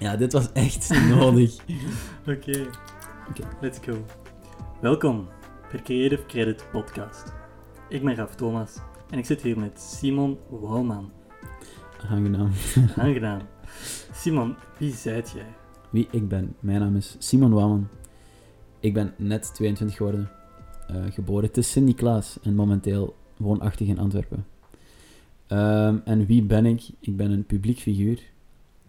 Ja, dit was echt nodig. Oké, let's go. Welkom bij Creative Credit Podcast. Ik ben Raf Thomas en ik zit hier met Simon Wouwman. Aangenaam. Aangenaam. Simon, wie zijt jij? Wie ik ben. Mijn naam is Simon Wouwen. Ik ben net 22 geworden. eh, geboren te Sint-Niklaas en momenteel woonachtig in Antwerpen. Ehm, en wie ben ik? Ik ben een publiek figuur.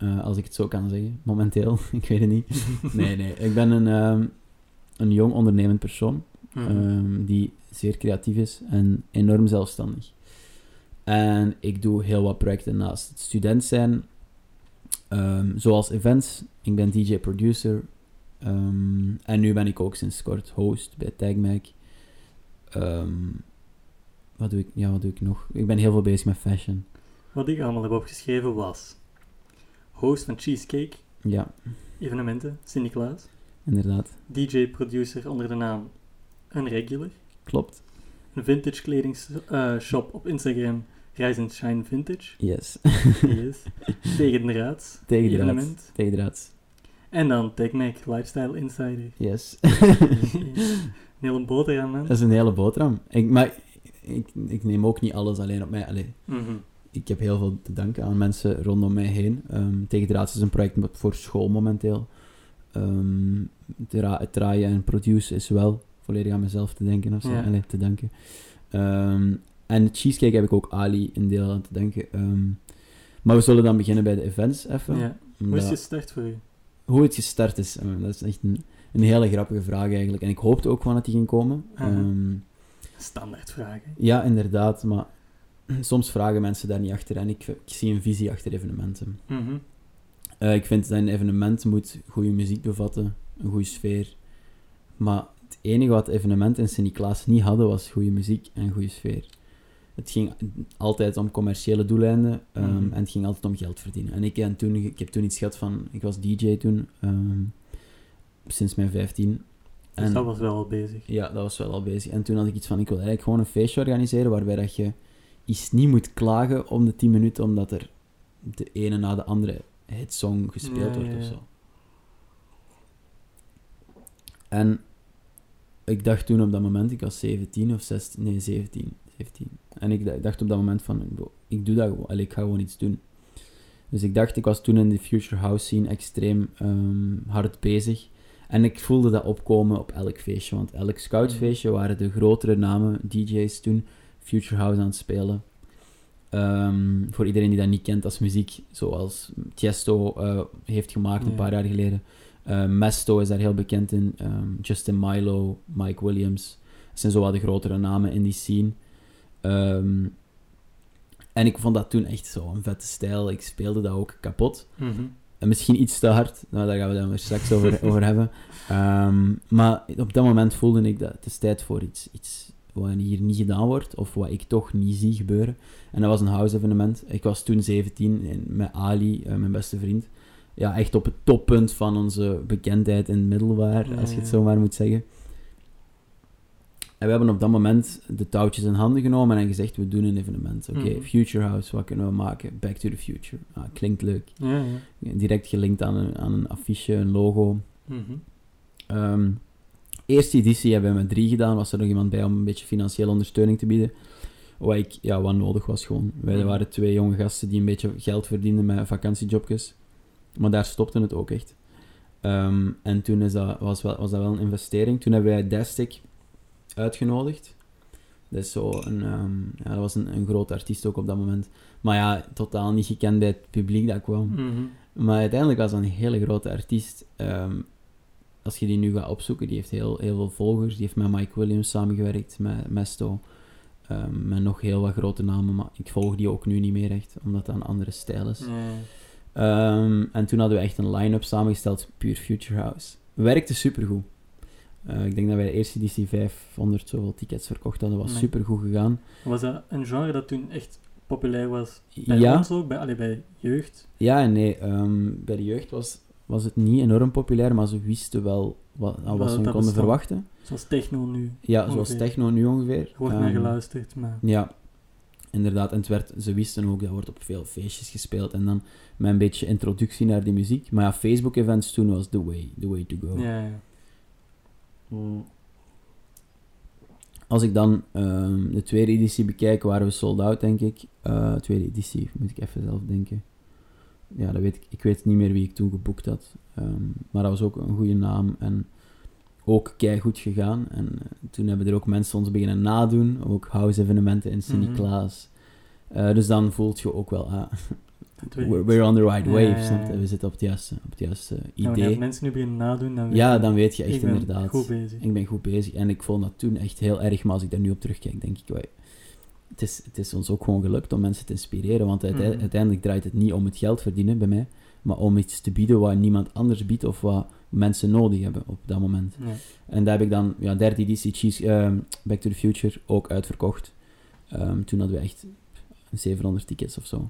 Eh, als ik het zo kan zeggen. Momenteel. ik weet het niet. Nee, nee. Ik ben een, ehm, een jong ondernemend persoon. Mhm. ehm, die zeer creatief is en enorm zelfstandig. En ik doe heel wat projecten naast het student zijn, ehm, zoals events. Ik ben DJ-producer. en nu ben ik ook sinds kort host bij TagMac. Wat, doe ik, ja, wat doe ik nog? Ik ben heel veel bezig met fashion. Wat ik allemaal heb opgeschreven was... Host van Cheesecake, Ja, evenementen, Sint-Niklaas. inderdaad. DJ-producer onder de naam Unregular. Klopt. Een vintage kledingshop op Instagram, Rise and Shine Vintage. Yes. Yes. Tegen de raad. Tegen de. Tegendraads. En dan TechMac Lifestyle Insider. Yes. Een hele boterham, man. Dat is een hele boterham. Ik, maar ik, ik neem ook niet alles alleen op mij. Allee, Mhm. Ik heb heel veel te danken aan mensen rondom mij heen. Um, Tegendraads is een project voor school momenteel. Ehm, het dra- het draaien en produceren is wel volledig aan mezelf te denken of zo. Ja. Allee, te danken. Ehm, en Cheesecake heb ik ook Ali een deel aan te denken. Ehm, maar we zullen dan beginnen bij de events even. Ja. Hoe is het gestart voor u? hoe het gestart is, eh, dat is echt een, een hele grappige vraag eigenlijk. En ik hoopte ook van dat die ging komen. Ehm, Standaard vragen. ja, inderdaad, maar soms vragen mensen daar niet achter en ik, ik zie een visie achter evenementen. Mhm. Eh, ik vind dat een evenement moet goede muziek bevatten, een goede sfeer. Maar het enige wat evenementen in Sint-Niklaas niet hadden, was goede muziek en goede sfeer. Het ging altijd om commerciële doeleinden ehm, Mhm. en het ging altijd om geld verdienen. En ik, en toen, ik heb toen iets gehad van, ik was DJ toen, ehm, sinds mijn 15. Dus En- dat was wel al bezig. ja, dat was wel al bezig. En toen had ik iets van, ik wil eigenlijk gewoon een feestje organiseren waarbij dat je iets niet moet klagen om de 10 minuten, omdat er de ene na de andere hitsong gespeeld wordt of ja. zo. En ik dacht toen op dat moment, ik was 17 of 16, nee 17, 17. En ik dacht op dat moment van, ik doe dat gewoon, allee, ik ga gewoon iets doen. Dus ik dacht, ik was toen in de Future House scene extreem ehm, hard bezig. En ik voelde dat opkomen op elk feestje, want elk scoutsfeestje waren de grotere namen, DJ's toen, Future House aan het spelen. Ehm, voor iedereen die dat niet kent als muziek, zoals Tiesto eh, heeft gemaakt een paar jaar geleden. Eh, Mesto is daar heel bekend in. ehm, Justin Milo, Mike Williams. Dat zijn zo wat de grotere namen in die scene. Ehm, en ik vond dat toen echt zo een vette stijl. Ik speelde dat ook kapot. Mhm. En misschien iets te hard, nou, daar gaan we dan weer straks over, over hebben. Maar op dat moment voelde ik dat het is tijd voor iets, iets wat hier niet gedaan wordt, of wat ik toch niet zie gebeuren. En dat was een house evenement. Ik was toen 17 en met Ali, eh, mijn beste vriend. Ja, echt op het toppunt van onze bekendheid in het middelbaar, Ja, als je het zo maar moet zeggen. En we hebben op dat moment de touwtjes in handen genomen en gezegd, we doen een evenement. Oké, Mhm. Future House, wat kunnen we maken? Back to the Future. Ah, klinkt leuk Ja, ja. direct gelinkt aan een, aan een affiche, een logo. Ehm, eerste editie hebben we met drie gedaan. Was er nog iemand bij om een beetje financiële ondersteuning te bieden. Wat, ik, ja, wat nodig was gewoon. Wij waren twee jonge gasten die een beetje geld verdienden met vakantiejobjes. Maar daar stopte het ook echt. Ehm, en toen is dat, was, wel, was dat wel een investering. Toen hebben wij Dastic uitgenodigd. Dat is zo een, ehm, ja, dat was een, een groot artiest ook op dat moment. Maar ja, totaal niet gekend bij het publiek dat kwam. Mhm. Maar uiteindelijk was dat een hele grote artiest. Ehm, als je die nu gaat opzoeken, die heeft heel, heel veel volgers. Die heeft met Mike Williams samengewerkt, met Mesto. ehm, met nog heel wat grote namen, maar ik volg die ook nu niet meer echt, omdat dat een andere stijl is. Ehm, en toen hadden we echt een line-up samengesteld, Pure Future House. Werkte supergoed. Eh ik denk dat wij de eerste editie 500 zoveel tickets verkocht hadden. was Nee. supergoed gegaan. Was dat een genre dat toen echt populair was? Bij Ja, ons ook, bij, allee, bij jeugd? ja en nee. ehm, bij de jeugd was, was het niet enorm populair, maar ze wisten wel wat, aan Wel, wat ze konden verwachten. Zoals techno nu. Ja, zoals techno nu ongeveer. Er wordt naar Ehm, geluisterd, maar... Ja. inderdaad, en het werd, ze wisten ook, dat wordt op veel feestjes gespeeld. En dan met een beetje introductie naar die muziek. Maar ja, Facebook-events toen was the way, the way to go. Ja, ja. Als ik dan ehm, de tweede editie bekijk, waren we sold out, denk ik. Eh, tweede editie, moet ik even zelf denken. Ja, dat weet ik. Ik weet niet meer wie ik toen geboekt had. Ehm, maar dat was ook een goede naam. En ook goed gegaan. En eh, toen hebben er ook mensen ons beginnen nadoen. Ook house-evenementen in Sint-Niklaas. Eh, dus dan voelt je ook wel, ah, we're, we're on the right wave, ja, ja, We zitten op het juiste, op het juiste idee. als mensen nu beginnen nadoen, dan weet Ja, dan weet je echt ik ben inderdaad. goed bezig. Ik ben goed bezig. En ik vond dat toen echt heel erg, maar als ik daar nu op terugkijk, denk ik, wij, het, is, het is ons ook gewoon gelukt om mensen te inspireren, want mhm. uiteindelijk draait het niet om het geld verdienen bij mij, maar om iets te bieden wat niemand anders biedt of wat mensen nodig hebben op dat moment. Ja. En daar heb ik dan, ja, derde editie Cheese, uh, Back to the Future ook uitverkocht. Um, toen hadden we echt 700 tickets of zo.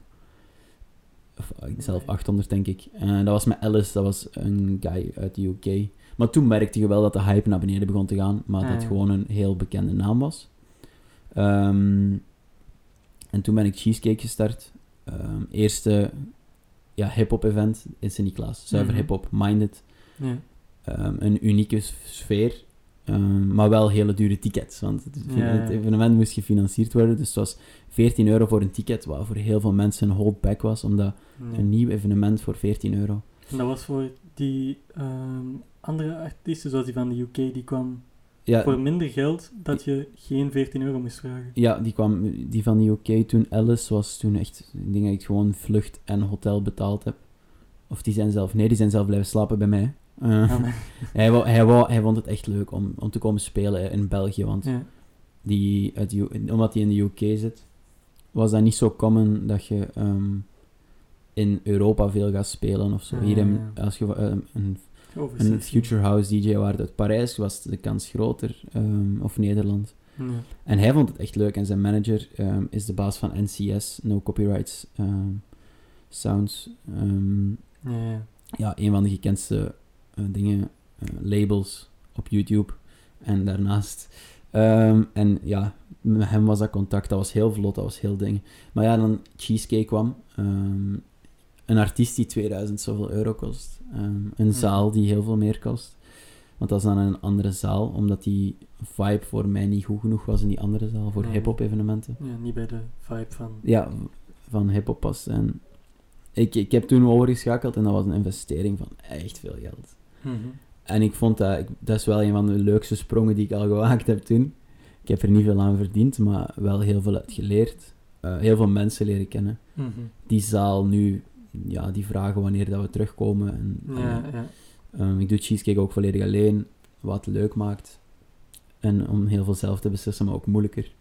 Of uh, zelf 800, denk ik. En dat was met Alice, dat was een guy uit de UK. Maar toen merkte je wel dat de hype naar beneden begon te gaan, maar dat het gewoon een heel bekende naam was. Um, en toen ben ik Cheesecake gestart. Um, eerste ja, hip-hop event in Sint-Niklaas. Zuiver mm hip-hop, minded. Ja. Um, een unieke sfeer, um, maar wel hele dure tickets. Want het, het, evenement moest gefinancierd worden, dus het was 14 euro voor een ticket, wat voor heel veel mensen een holdback was, omdat een nieuw evenement voor 14 euro. En dat was voor die andere artiesten, zoals die van de UK, die kwam ja, voor minder geld dat je geen 14 euro moest vragen. Ja, die, kwam, die van de UK toen, Alice, was toen echt, ik denk dat ik gewoon vlucht en hotel betaald heb. Of die zijn zelf, nee, die zijn zelf blijven slapen bij mij. Uh, hij, wou, hij, wou, hij vond het echt leuk om, om te komen spelen in België, want ja. die, uit, omdat hij in de UK zit, was dat niet zo common dat je um, in Europa veel gaat spelen of zo. Hier in, als je um, een, een Future House DJ waard uit Parijs, was de kans groter, um, of Nederland. En hij vond het echt leuk en zijn manager is de baas van NCS, No Copyrights Sounds. ja, ja, een van de gekendste uh, dingen, uh, labels op YouTube. En daarnaast. En ja, met hem was dat contact, dat was heel vlot, dat was heel ding. Maar ja, dan Cheesecake kwam. Een artiest die 2000 zoveel euro kost. Um, een zaal die heel veel meer kost. Want dat is dan een andere zaal, omdat die vibe voor mij niet goed genoeg was in die andere zaal, voor hip-hop evenementen. Ja, niet bij de vibe van. Ja, van hip-hop pas. En ik, ik heb toen overgeschakeld en dat was een investering van echt veel geld. Mhm. En ik vond dat, dat is wel een van de leukste sprongen die ik al gewaagd heb toen. Ik heb er niet veel aan verdiend, maar wel heel veel uit geleerd. Uh, heel veel mensen leren kennen. Mhm. Die zaal nu, ja, die vragen wanneer dat we terugkomen. En, ja, ja. Um, ik doe cheesecake ook volledig alleen, wat leuk maakt. En om heel veel zelf te beslissen, maar ook moeilijker.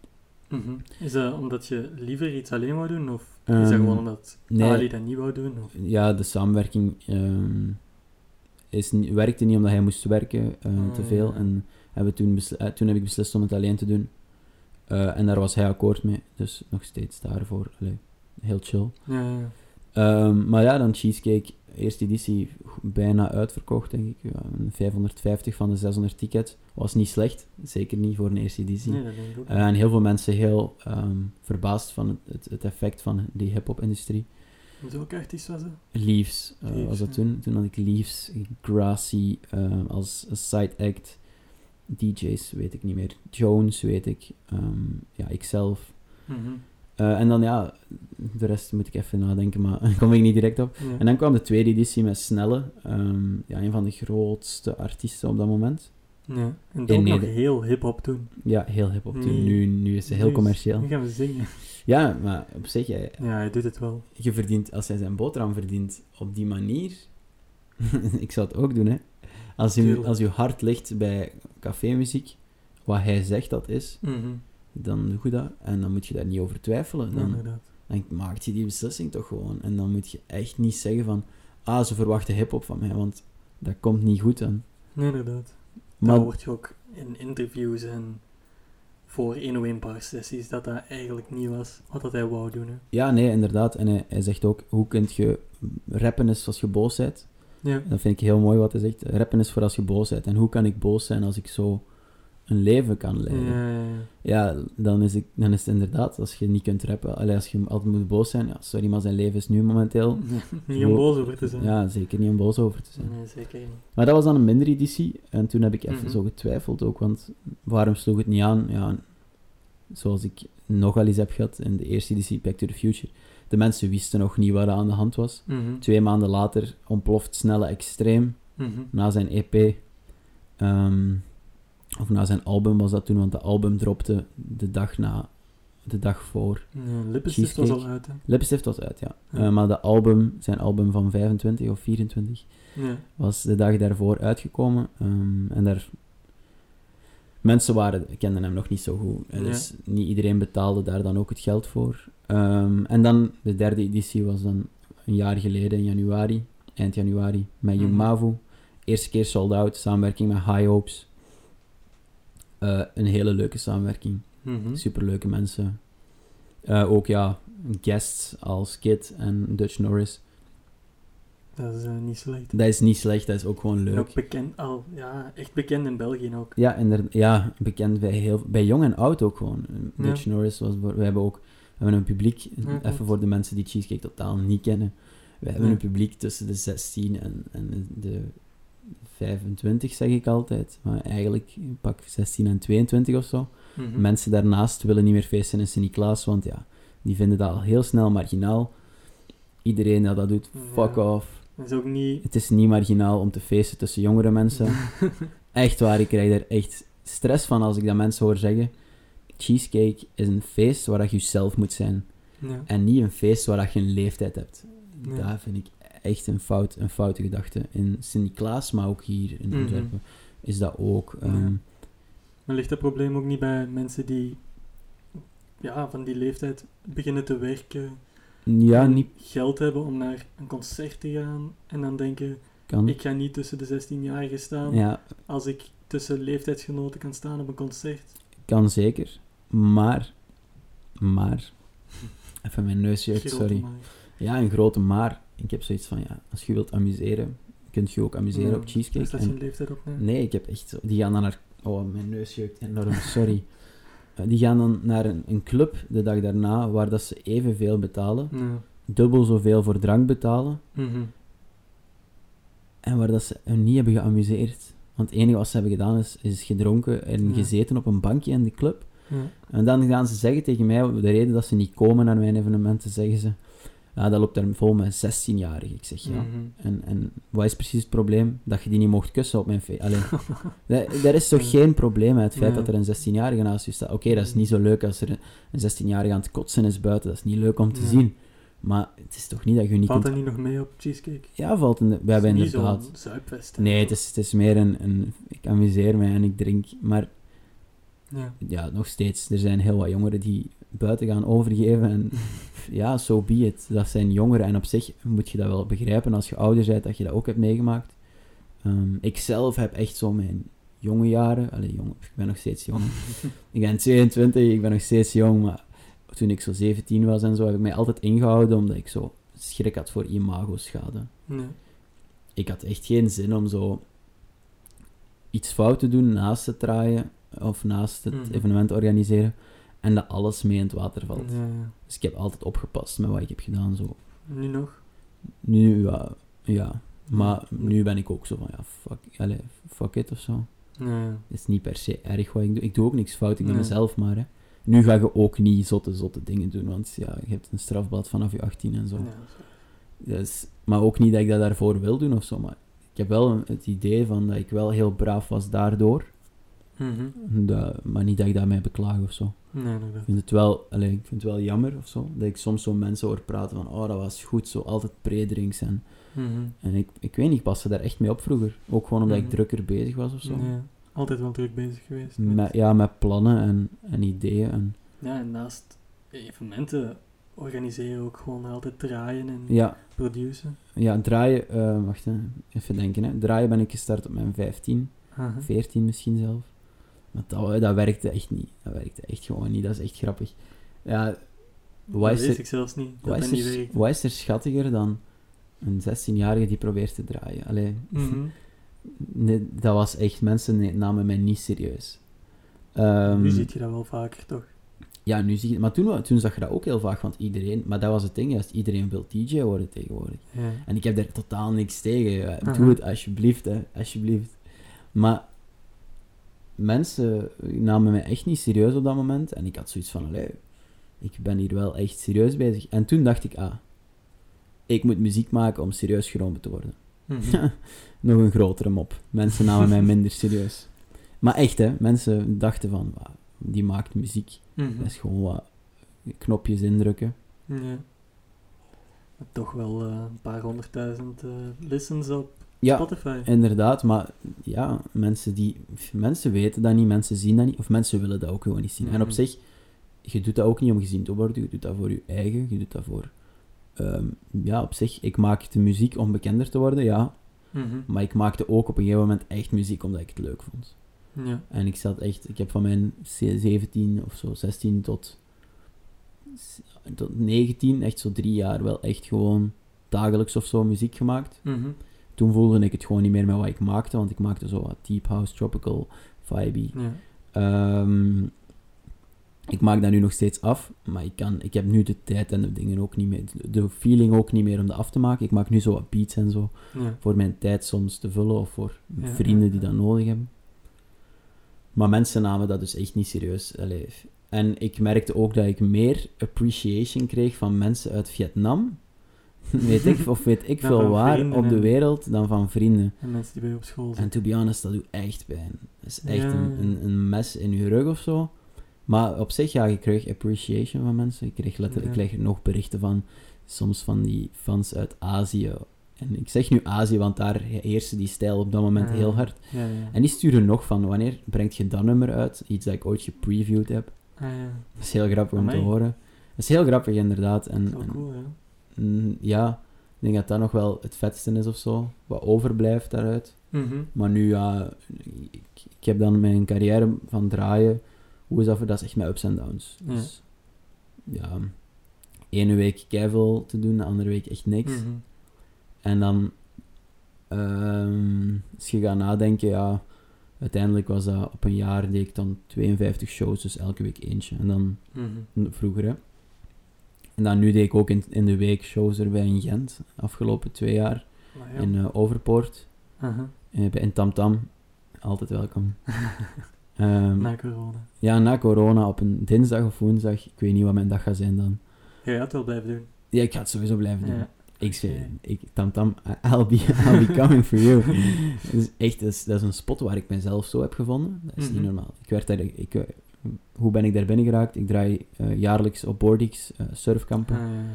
Mm -hmm. Is dat omdat je liever iets alleen wou doen? Of is dat gewoon omdat nee, Ali dat niet wou doen? Of? Ja, de samenwerking... Um, is, werkte niet omdat hij moest werken uh, te veel. En hebben toen, uh, toen heb ik beslist om het alleen te doen. Uh, en daar was hij akkoord mee. Dus nog steeds daarvoor. Allee, heel chill. Ja, ja. Um, maar ja, dan Cheesecake. Eerste editie bijna uitverkocht, denk ik. Ja, 550 van de 600 tickets. Was niet slecht. Zeker niet voor een eerste editie. Nee, en heel veel mensen heel um, verbaasd van het, het, effect van die hip-hop-industrie. Welke artiest was dat? Leaves, uh, was dat toen. Toen had ik Leaves, Grassy uh, als side act. DJ's weet ik niet meer. Jones weet ik. Um, ja, ikzelf. Mm -hmm. Uh, en dan ja, de rest moet ik even nadenken, maar daar kom ik niet direct op. Ja. En dan kwam de tweede editie met Snelle. Um, ja, een van de grootste artiesten op dat moment. Ja, en ook nog heel hip-hop toen. Ja, heel hip-hop toen. Nu, nu is ze heel commercieel. Nu gaan we zingen. Ja, maar op zich... Hij, ja, hij doet het wel. Je verdient, als hij zijn boterham verdient op die manier... ik zou het ook doen, hè. Als je, als je hart ligt bij cafémuziek, wat hij zegt dat is, mm -hmm. Dan doe je dat. En dan moet je daar niet over twijfelen. Dan, ja, dan maakt je die beslissing toch gewoon. En dan moet je echt niet zeggen van... Ah, ze verwachten hip-hop van mij, want dat komt niet goed aan. Nee, inderdaad. Maar dan word je ook in interviews en voor 1 1 paar sessies dat dat eigenlijk niet was wat dat hij wou doen. Hè. Ja, nee, inderdaad. En hij, hij zegt ook, hoe kun je rappen is als je boos bent. Ja. Dat vind ik heel mooi wat hij zegt. Rappen is voor als je boos bent. En hoe kan ik boos zijn als ik zo een leven kan leiden. Ja, dan is, ik, dan is het inderdaad, als je niet kunt rappen, allee, als je altijd moet boos zijn, ja, sorry, maar zijn leven is nu momenteel... niet om boos over te zijn. Ja, zeker niet om boos over te zijn. Nee, zeker niet. Maar dat was dan een minder editie, en toen heb ik even Mhm. zo getwijfeld ook, want waarom sloeg het niet aan? Ja, zoals ik nogal eens heb gehad in de eerste editie Back to the Future, de mensen wisten nog niet wat er aan de hand was. Mhm. Twee maanden later ontploft Snelle Extreem, Mhm. na zijn EP. ehm, of na zijn album was dat toen, want de album dropte de dag na, de dag voor. Ja, Lippenstift was al uit, hè. Lipstift was uit, ja. Ja. Eh, maar de album, zijn album van 25 of 24, Ja. was de dag daarvoor uitgekomen. ehm, en daar... Mensen waren, kenden hem nog niet zo goed. Dus niet iedereen betaalde daar dan ook het geld voor. Ehm, en dan, de derde editie was dan een jaar geleden, in januari, eind januari, met Mhm. Mavu. Eerste keer sold out, samenwerking met High Hopes. Eh, een hele leuke samenwerking. Mhm. Superleuke mensen. Eh, ook ja, guests als Kid en Dutch Norris. Dat is eh, niet slecht. Dat is niet slecht, dat is ook gewoon En leuk. ook bekend, al, ja, echt bekend in België ook. Ja, inderdaad, ja, bekend bij, heel, bij jong en oud ook gewoon. Ja. Dutch Norris was... We hebben ook we hebben een publiek, Ja, even voor de mensen die Cheesecake totaal niet kennen. We hebben Ja. een publiek tussen de 16 en, en de 25, zeg ik altijd. Maar eigenlijk pak 16 en 22 of zo. Mhm. Mensen daarnaast willen niet meer feesten in Sint-Niklaas, want ja, die vinden dat al heel snel marginaal. Iedereen dat dat doet, fuck Ja. off. Dat is ook niet... Het is niet marginaal om te feesten tussen jongere mensen. Echt waar, ik krijg er echt stress van als ik dat mensen hoor zeggen. Cheesecake is een feest waar dat je zelf moet zijn. ja. En niet een feest waar dat je een leeftijd hebt. Ja. Dat vind ik echt een, fout, een foute gedachte. In Sint-Niklaas, maar ook hier in Mhm. Antwerpen, is dat ook. Ja. ehm, Maar ligt dat probleem ook niet bij mensen die ja, van die leeftijd beginnen te werken ja, niet geld hebben om naar een concert te gaan en dan denken, kan. ik ga niet tussen de 16-jarigen staan Ja, als ik tussen leeftijdsgenoten kan staan op een concert. kan zeker. Maar, maar, even mijn neus jeugd, Grote sorry. maar. Ja, een grote maar. Ik heb zoiets van, ja, als je wilt amuseren, kunt je ook amuseren Ja, op cheesecake. Dus dat is een leeftijd op. nee. Nee, ik heb echt zo... Die gaan dan naar... Oh, mijn neus jeukt enorm, sorry. Eh, die gaan dan naar een, een club de dag daarna, waar dat ze evenveel betalen. Ja. Dubbel zoveel voor drank betalen. Mhm. En waar dat ze hun niet hebben geamuseerd. Want het enige wat ze hebben gedaan is, is gedronken en Ja. gezeten op een bankje in de club. En dan gaan ze zeggen tegen mij, de reden dat ze niet komen naar mijn evenementen, zeggen ze... Ja, dat loopt daar vol met 16-jarigen. Ik zeg, ja. Mhm. En, en wat is precies het probleem? Dat je die niet mocht kussen op mijn feest. Allee, da- daar is toch geen probleem met het feit Ja. dat er een 16-jarige naast je staat. Oké, dat is niet zo leuk als er een- een 16-jarige aan het kotsen is buiten. Dat is niet leuk om te Ja. zien. Maar het is toch niet dat je niet Valt kunt... dat niet nog mee op Cheesecake? Ja, valt in de... We hebben Het is niet inderdaad... hè. Nee, het is, het is meer een, een... Ik amuseer mij en ik drink. Maar Ja. ja, nog steeds. Er zijn heel wat jongeren die buiten gaan overgeven. En ja, so be it. Dat zijn jongeren. En op zich moet je dat wel begrijpen als je ouder bent, dat je dat ook hebt meegemaakt. Ehm, ik zelf heb echt zo mijn jonge jaren... Allee, jong, ik ben nog steeds jong. ik ben 22, ik ben nog steeds jong, maar toen ik zo 17 was en zo, heb ik mij altijd ingehouden omdat ik zo schrik had voor imago-schade. Nee. Ik had echt geen zin om zo iets fout te doen naast het draaien of naast het Mhm. evenement organiseren en dat alles mee in het water valt. Ja. Dus ik heb altijd opgepast met wat ik heb gedaan. Zo. Nu nog? Nu, ja, ja. Maar nu ben ik ook zo van, ja, fuck, allez, fuck it of zo. Ja. Het is niet per se erg wat ik doe. Ik doe ook niks fout, ik ben Nee. mezelf maar. Hè. Nu ga je ook niet zotte, zotte dingen doen, want ja, je hebt een strafblad vanaf je 18 en zo. Ja. Dus, maar ook niet dat ik dat daarvoor wil doen of zo, maar ik heb wel een- het idee van dat ik wel heel braaf was daardoor. Mhm. Dat, maar niet dat ik daarmee beklaag of zo. Nee. Ik vind het wel, allee, ik vind het wel jammer of zo, dat ik soms zo mensen hoor praten van, oh, dat was goed, zo altijd predrinks en... Mhm. En ik, ik weet niet, ik paste daar echt mee op vroeger. Ook gewoon omdat ik Mhm. drukker bezig was of zo. Ja, altijd wel druk bezig geweest. met- Met, ja, met plannen en, en ideeën. En, Ja, en naast evenementen organiseren ook gewoon altijd draaien en ja, produceren. ja, draaien, eh, wacht hè, even denken. Hè. Draaien ben ik gestart op mijn 15, Aha. 14 misschien zelf. Maar dat, dat werkte echt niet. Dat werkte echt gewoon niet. Dat is echt grappig. Ja, Dat is er, ik zelfs niet, dat wat is niet er, wat is er schattiger dan een 16-jarige die probeert te draaien? Allee, Mhm. nee, dat was echt... Mensen namen mij niet serieus. Ehm, nu ziet je dat wel vaker, toch? Ja, nu zie je Maar toen, toen zag je dat ook heel vaak, want iedereen... Maar dat was het ding, juist. Iedereen wil DJ worden tegenwoordig. Ja. En ik heb daar totaal niks tegen. Doe het alsjeblieft, hè. Alsjeblieft. Maar mensen namen mij echt niet serieus op dat moment. En ik had zoiets van, allee, ik ben hier wel echt serieus bezig. En toen dacht ik, ah, ik moet muziek maken om serieus genomen te worden. Mhm. Nog een grotere mop. Mensen namen mij minder serieus. Maar echt, hè. Mensen dachten van, die maakt muziek. Mhm. Dat is gewoon wat knopjes indrukken. Ja. Toch wel eh, een paar honderdduizend eh, listens op Ja, Spotify. Inderdaad, maar ja, mensen, die, mensen weten dat niet, mensen zien dat niet, of mensen willen dat ook gewoon niet zien. En op Mhm. zich, je doet dat ook niet om gezien te worden, je doet dat voor je eigen, je doet dat voor... ehm, ja, op zich, ik maakte muziek om bekender te worden, ja, Mhm. maar ik maakte ook op een gegeven moment echt muziek omdat ik het leuk vond. Ja. En ik zat echt, ik heb van mijn 17 of zo, 16 tot, tot 19, echt zo drie jaar wel echt gewoon dagelijks of zo muziek gemaakt Mhm. Toen voelde ik het gewoon niet meer met wat ik maakte, want ik maakte zo wat deep house, tropical, vibey. Ja. Ehm, ik maak dat nu nog steeds af, maar ik, kan, ik heb nu de tijd en de dingen ook niet meer, de feeling ook niet meer om dat af te maken. Ik maak nu zo wat beats en zo, Ja. voor mijn tijd soms te vullen of voor Ja, vrienden die dat nodig hebben. Maar mensen namen dat dus echt niet serieus. Allee. En ik merkte ook dat ik meer appreciation kreeg van mensen uit Vietnam, weet ik, of weet ik veel waar, vrienden op de en- wereld, dan van vrienden. En mensen die bij je op school En zijn. to be honest, dat doet echt pijn. Dat is echt Ja, een, een, een mes in je rug of zo. Maar op zich, ja, ik kreeg appreciation van mensen. Ik kreeg, letterlijk, Ja. ik kreeg nog berichten van, soms van die fans uit Azië. En ik zeg nu Azië, want daar heerste die stijl op dat moment Ja. heel hard. Ja, ja. En die sturen nog van, wanneer brengt je dat nummer uit? Iets dat ik ooit gepreviewd heb. Ah. Dat is heel grappig om te horen. Dat is heel grappig, inderdaad. En, Dat is wel en- cool, ja. Mm, ja, ik denk dat dat nog wel het vetste is of zo. Wat overblijft daaruit. Mhm. Maar nu, ja, ik, ik heb dan mijn carrière van draaien. Hoe is dat voor? Dat is echt met ups en downs. Ja. Dus, ja, ene week keiveel te doen, de andere week echt niks. Mhm. En dan, ehm, als je gaat nadenken, ja, uiteindelijk was dat op een jaar deed ik dan 52 shows, dus elke week eentje. En dan Mhm. vroeger, hè. En dan nu deed ik ook in, in de week shows erbij in Gent, afgelopen twee jaar, ja. in eh, Overpoort, Aha. eh, bij in Tamtam. Altijd welkom. Ehm, Na corona. Ja, na corona op een dinsdag of woensdag. Ik weet niet wat mijn dag gaat zijn dan. Ja, je gaat het wel blijven doen. Ja, ik ga het sowieso blijven doen. Ja. Ik ik, tam tam, I'll be, I'll be coming for you. Is echt, dat is, dat is een spot waar ik mezelf zo heb gevonden. Dat is niet Mhm. normaal. Ik werd daar, ik, eh, hoe ben ik daar binnen geraakt? Ik draai eh, jaarlijks op Boardix eh, surfkampen. Ah, ja.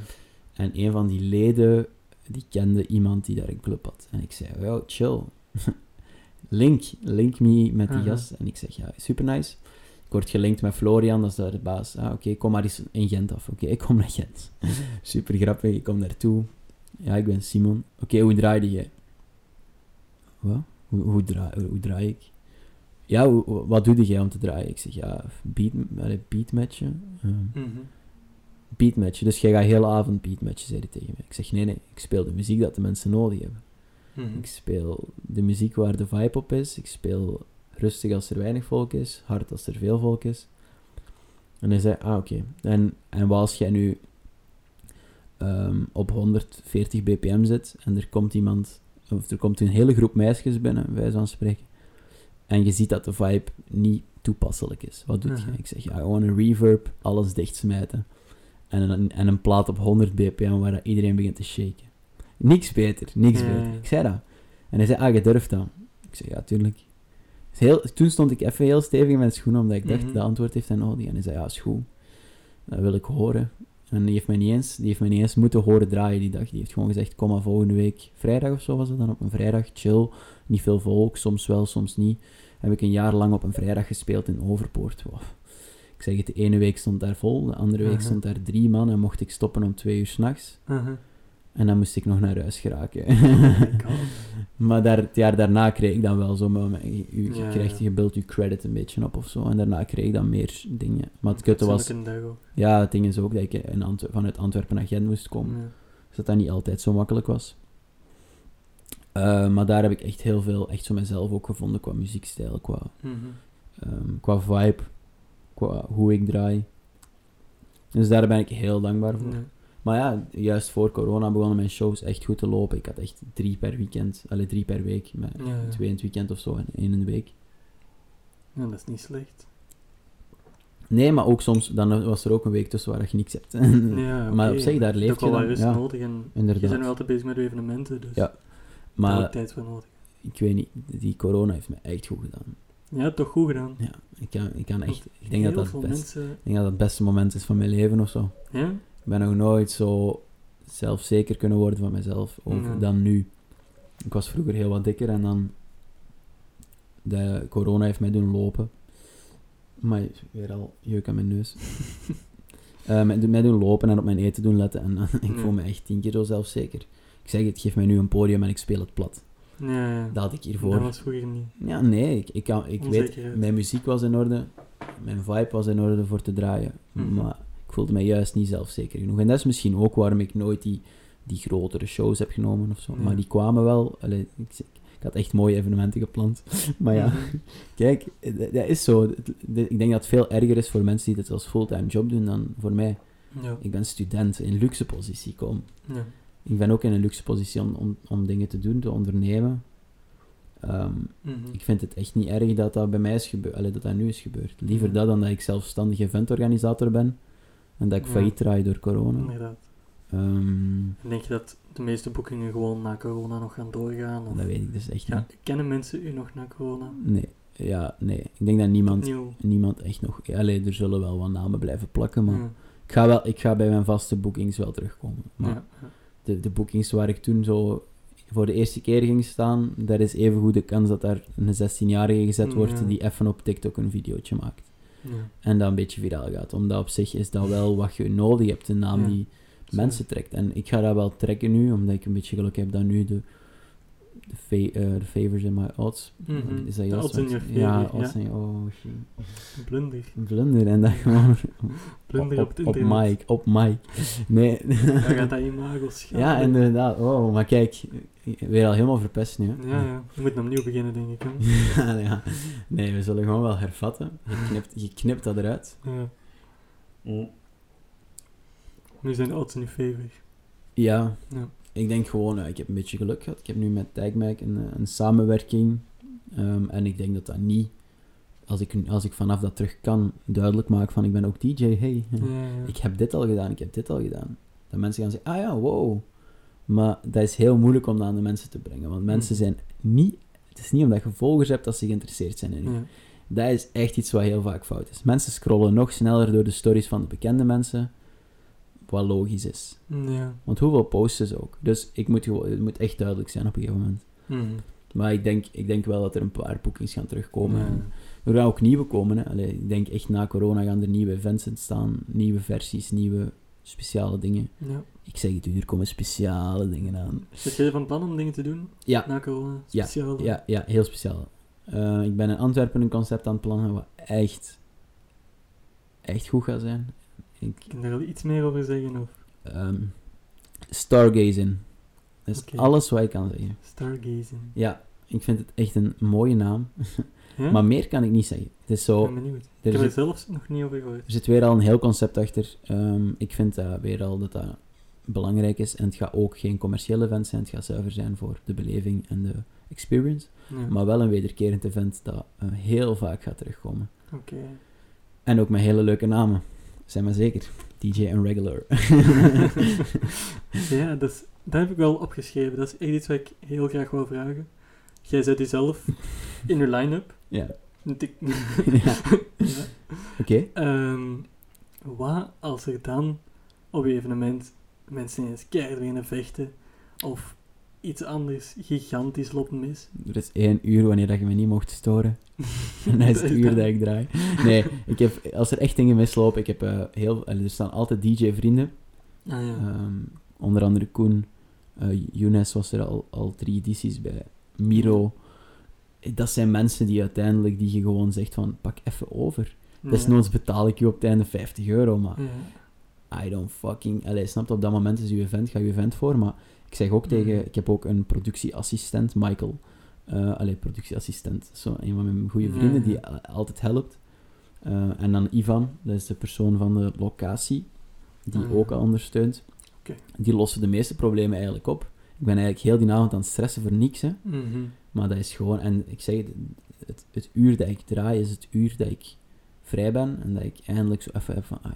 En een van die leden, die kende iemand die daar een club had. En ik zei, yo, chill. link, link me met die Aha. gast. En ik zeg, ja, super nice. Ik word gelinkt met Florian, dat is daar de baas. Ah, oké, kom maar eens in Gent af. Oké, ik kom naar Gent. super grappig, ik kom naartoe. Ja, ik ben Simon. Oké, hoe draaide jij? Wat? Hoe, hoe, draai, hoe draai ik? Ja, wat doe jij om te draaien? Ik zeg, ja, beat, beatmatchen. Ehm, Mhm. beatmatchen. Dus jij gaat hele avond beatmatchen, zei hij tegen mij. Ik zeg, nee, nee, ik speel de muziek dat de mensen nodig hebben. Mhm. Ik speel de muziek waar de vibe op is. Ik speel rustig als er weinig volk is, hard als er veel volk is. En hij zei, ah, oké. En, en wat als jij nu ehm, op 140 bpm zit en er komt iemand, of er komt een hele groep meisjes binnen, bij wijze van spreken, en je ziet dat de vibe niet toepasselijk is. Wat doe Mhm. je? Ik zeg, ja, gewoon een reverb, alles dichtsmijten. En een, en een plaat op 100 bpm waar iedereen begint te shaken. Niks beter, niks Ja, beter. Ik zei dat. En hij zei, ah, je durft dat. Ik zei, ja, tuurlijk. Dus heel, toen stond ik even heel stevig in mijn schoenen, omdat ik dacht, Mhm. de antwoord heeft hij nodig. En hij zei, ja, is goed. Dat wil ik horen. En die heeft mij niet eens, die heeft mij niet eens moeten horen draaien die dag. Die heeft gewoon gezegd, kom maar volgende week, vrijdag of zo was het dan, op een vrijdag, chill. Niet veel volk, soms wel, soms niet. Heb ik een jaar lang op een vrijdag gespeeld in Overpoort. Wow. Ik zeg het, de ene week stond daar vol, de andere week stond daar drie man en mocht ik stoppen om twee uur s'nachts. Aha. En dan moest ik nog naar huis geraken. Oh maar daar, het jaar daarna kreeg ik dan wel zo, maar je, je, Ja, krijgt, ja. je beeldt je credit een beetje op of zo. En daarna kreeg ik dan meer dingen. Maar het kutte was, ja, het ding is ook dat ik in Antwer- vanuit Antwerpen naar Gent moest komen. Ja. Dus dat dat niet altijd zo makkelijk was. Eh, maar daar heb ik echt heel veel, echt zo mezelf ook gevonden qua muziekstijl, qua Mhm. ehm, qua vibe, qua hoe ik draai. Dus daar ben ik heel dankbaar voor. Maar ja, juist voor corona begonnen mijn shows echt goed te lopen. Ik had echt drie per weekend, alle drie per week. Ja, ja. twee in het weekend of zo en één in de week. Ja, dat is niet slecht. Nee, maar ook soms, dan was er ook een week tussen waar je niks hebt. Ja, maar op zich, daar Je leef je wel rust Ja, nodig en je inderdaad. bent nu altijd bezig met evenementen, dus Ja, daar heb Maar ik tijd voor nodig. ik weet niet, die corona heeft me echt goed gedaan. Ja, toch goed gedaan. Ja, ik kan, ik kan echt, ik denk dat dat, best, mensen... ik denk dat dat het beste moment is van mijn leven of zo. Ja? Ik ben nog nooit zo zelfzeker kunnen worden van mezelf over Ja. dan nu. Ik was vroeger heel wat dikker en dan de corona heeft mij doen lopen. Maar weer al jeuk aan mijn neus. Eh, mij, doen lopen en op mijn eten doen letten. En ik Ja. voel me echt tien keer zo zelfzeker. Ik zeg het, geef mij nu een podium en ik speel het plat. Ja, ja. Dat had ik Dat hiervoor. was vroeger niet. Ja, nee, ik, ik, kan, ik weet, mijn muziek was in orde, mijn vibe was in orde voor te draaien, Mhm. maar voelde mij juist niet zelfzeker genoeg. En dat is misschien ook waarom ik nooit die, die grotere shows heb genomen of zo. Ja. Maar die kwamen wel, allee, ik, ik had echt mooie evenementen gepland. maar ja, kijk, dat dat is zo. Ik denk dat het veel erger is voor mensen die dit als fulltime job doen dan voor mij. Ja. Ik ben student, in luxe positie, kom. ja. Ik ben ook in een luxe positie om, om, om dingen te doen, te ondernemen. Ehm, Mhm. ik vind het echt niet erg dat dat bij mij is gebeurd, dat dat nu is gebeurd. Liever dat dan dat ik zelfstandig eventorganisator ben en dat ik failliet draai door corona. Inderdaad. Ehm, En denk je dat de meeste boekingen gewoon na corona nog gaan doorgaan? Of... dat weet ik dus echt Ja, niet. kennen mensen u nog na corona? Nee, ja, nee. Ik denk dat niemand, Opnieuw. niemand echt nog... Allee, er zullen wel wat namen blijven plakken, maar Ja. ik, ga wel, ik ga bij mijn vaste boekings wel terugkomen. Maar Ja. de, de boekings waar ik toen zo voor de eerste keer ging staan, daar is even goed de kans dat daar een 16-jarige gezet wordt die even op TikTok een videootje maakt. En dat een beetje viraal gaat. Omdat op zich is dat wel wat je nodig hebt, een naam die mensen trekt. En ik ga dat wel trekken nu, omdat ik een beetje geluk heb dat nu de, de, fa- de favors in my odds. Mhm. Is dat De juist? odds in your favor, Ja, ja. odds in Oh, shit. Blunder. Een Vlunder en dat gewoon Blunder op, het op, op mic, op mic. Nee. Dan gaat dat imago schaden. ja, inderdaad. Oh, maar kijk, weer al helemaal verpest nu. hè. Ja, ja. We moeten opnieuw beginnen, denk ik. Ja, ja. Nee, we zullen gewoon wel hervatten. Je knipt, je knipt dat eruit. Ja. Nu zijn de odds in uw favor. Ja, Ja. Ik denk gewoon, eh, ik heb een beetje geluk gehad. Ik heb nu met Tagmac een, eh, een samenwerking. Ehm, en ik denk dat dat niet, als ik, als ik vanaf dat terug kan, duidelijk maak van ik ben ook DJ, hey, Ja, ja. ik heb dit al gedaan, ik heb dit al gedaan. Dat mensen gaan zeggen, ah ja, wow. Maar dat is heel moeilijk om dat aan de mensen te brengen. Want mensen Hmm. zijn niet, het is niet omdat je volgers hebt dat ze geïnteresseerd zijn in je. Dat is echt iets wat heel vaak fout is. Mensen scrollen nog sneller door de stories van de bekende mensen, wat logisch is. Ja. Want hoeveel posten ze ook? Dus ik moet gewoon, het moet echt duidelijk zijn op een gegeven moment. Mhm. Maar ik denk, ik denk wel dat er een paar boekings gaan terugkomen. Ja. En er gaan ook nieuwe komen. Hè. Allee, ik denk echt na corona gaan er nieuwe events ontstaan, nieuwe versies, nieuwe speciale dingen. Ja. Ik zeg het u, er komen speciale dingen aan. Zit jij van plan om dingen te doen Ja, na corona? Ja, Speciaal? ja, ja heel speciaal. Eh, ik ben in Antwerpen een concept aan het plannen wat echt, echt goed gaat zijn. Ik, Kun je daar iets meer over zeggen? Of ehm, stargazing. Dat is alles wat ik kan zeggen. stargazing? Ja, ik vind het echt een mooie naam. Ja? Maar meer kan ik niet zeggen. Het is Ik zo, ben benieuwd. Ik heb er zelfs nog niet over gehoord. er zit weer al een heel concept achter. Ehm, ik vind uh, weer al dat dat belangrijk is. En het gaat ook geen commerciële event zijn. Het gaat zuiver zijn voor de beleving en de experience. Ja. Maar wel een wederkerend event dat eh, heel vaak gaat terugkomen. Oké. En ook met hele leuke namen. Zijn maar zeker. DJ en Regular. ja, dat, is, dat heb ik wel opgeschreven. Dat is echt iets wat ik heel graag wil vragen. Jij zet jezelf in je line-up. ja. Oké. Ehm, wat als er dan op je evenement mensen ineens keihard beginnen vechten of iets anders gigantisch lopen mis? Er is één uur wanneer dat je me niet mocht storen. En dat is het uur dat ik draai. Nee, ik heb, als er echt dingen mislopen, ik heb eh, heel... Er staan altijd DJ-vrienden. Ah ja. Ehm, onder andere Koen. eh Younes was er al, al drie edities bij. Miro. Dat zijn mensen die uiteindelijk, die je gewoon zegt van, pak even over. Desnoods betaal ik je op het einde 50 euro, maar Ja. I don't fucking... Allee, snapt op dat moment is uw event, ga je event voor, maar ik zeg ook tegen... Mhm. Ik heb ook een productieassistent, Michael. Eh allee, productieassistent. Zo, een van mijn goede vrienden Ja, die altijd helpt. Eh, en dan Ivan, dat is de persoon van de locatie, die Ah, ja. ook al ondersteunt. Die lossen de meeste problemen eigenlijk op. Ik ben eigenlijk heel die avond aan het stressen voor niks, hè. Mhm. Maar dat is gewoon, en ik zeg het, het, het uur dat ik draai is het uur dat ik vrij ben en dat ik eindelijk zo even heb van, ah,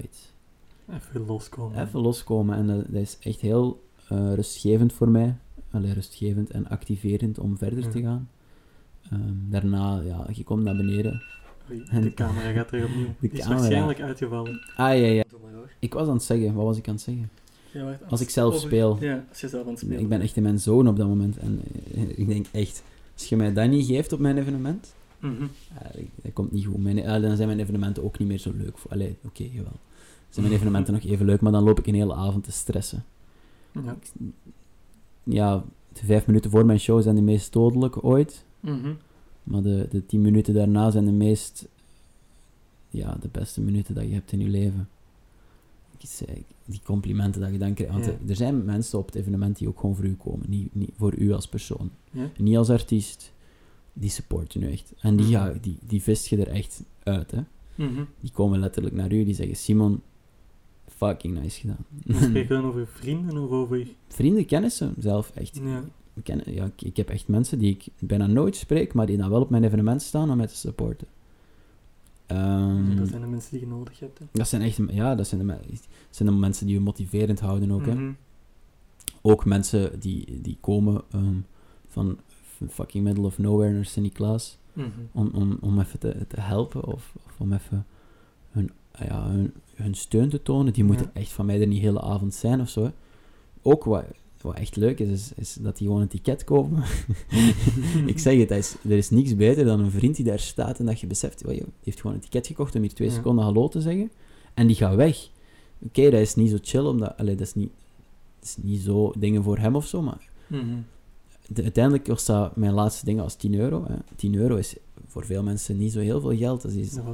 Even loskomen. even loskomen. En dat, dat is echt heel eh, rustgevend voor mij. Allee, rustgevend en activerend om verder Ja. te gaan. Ehm, daarna, ja, je komt naar beneden. Oei, En- de camera gaat terug opnieuw. De Die is camera. waarschijnlijk uitgevallen. Ah, ja, ja. Doe maar hoor. Ik was aan het zeggen, wat was ik aan het zeggen? Ja, wacht, Als ik zelf over- speel. Ja, als je zelf aan het spelen Ik ben echt in mijn zone op dat moment. En eh, ik denk echt, als je mij dat niet geeft op mijn evenement, Mhm. Ja, dat- dat komt niet goed. Mijn, dan zijn mijn evenementen ook niet meer zo leuk. Voor, allee, oké, jawel. Dan zijn mijn evenementen nog even leuk, maar dan loop ik een hele avond te stressen. Ja. Ik- ja, de vijf minuten voor mijn show zijn de meest dodelijk ooit. Mhm. Maar de, de tien minuten daarna zijn de meest... Ja, de beste minuten dat je hebt in je leven. Die complimenten dat je dan krijgt. Want Ja. er- zijn mensen op het evenement die ook gewoon voor u komen. Niet, niet voor u als persoon. Ja. Niet als artiest. Die supporten u echt. En die, Mhm. ja, die, die vist je er echt uit, hè. Mhm. Die komen letterlijk naar u, die zeggen, Simon, fucking nice gedaan. Spreek je dan over vrienden of over... Vrienden, kennissen, zelf echt. Ja. Ja, ik, ik heb echt mensen die ik bijna nooit spreek, maar die dan wel op mijn evenement staan om mij te supporten. Ehm, Dat zijn de mensen die je nodig hebt. Hè. dat zijn echt, ja, dat zijn de, dat zijn de mensen die je motiverend houden ook, hè. Mhm. Ook mensen die, die komen ehm, van fucking middle of nowhere naar Sint-Niklaas Mhm. om, om, om even te, te helpen of, of om even ja, hun, hun steun te tonen. Die moeten Ja. echt van mij er niet de hele avond zijn of zo. hè. Ook wat, wat echt leuk is, is, is dat die gewoon een ticket kopen. ik zeg het, er is, er is niks beter dan een vriend die daar staat en dat je beseft, "Wow, joh, die heeft gewoon een ticket gekocht om hier twee Ja. seconden hallo te zeggen. En die gaat weg. Oké, dat is niet zo chill, omdat, allee, dat, is niet, dat is niet zo dingen voor hem of zo, maar Mhm. de- uiteindelijk kost dat mijn laatste ding als 10 euro. Hè. 10 euro is voor veel mensen niet zo heel veel geld. Dat is Dat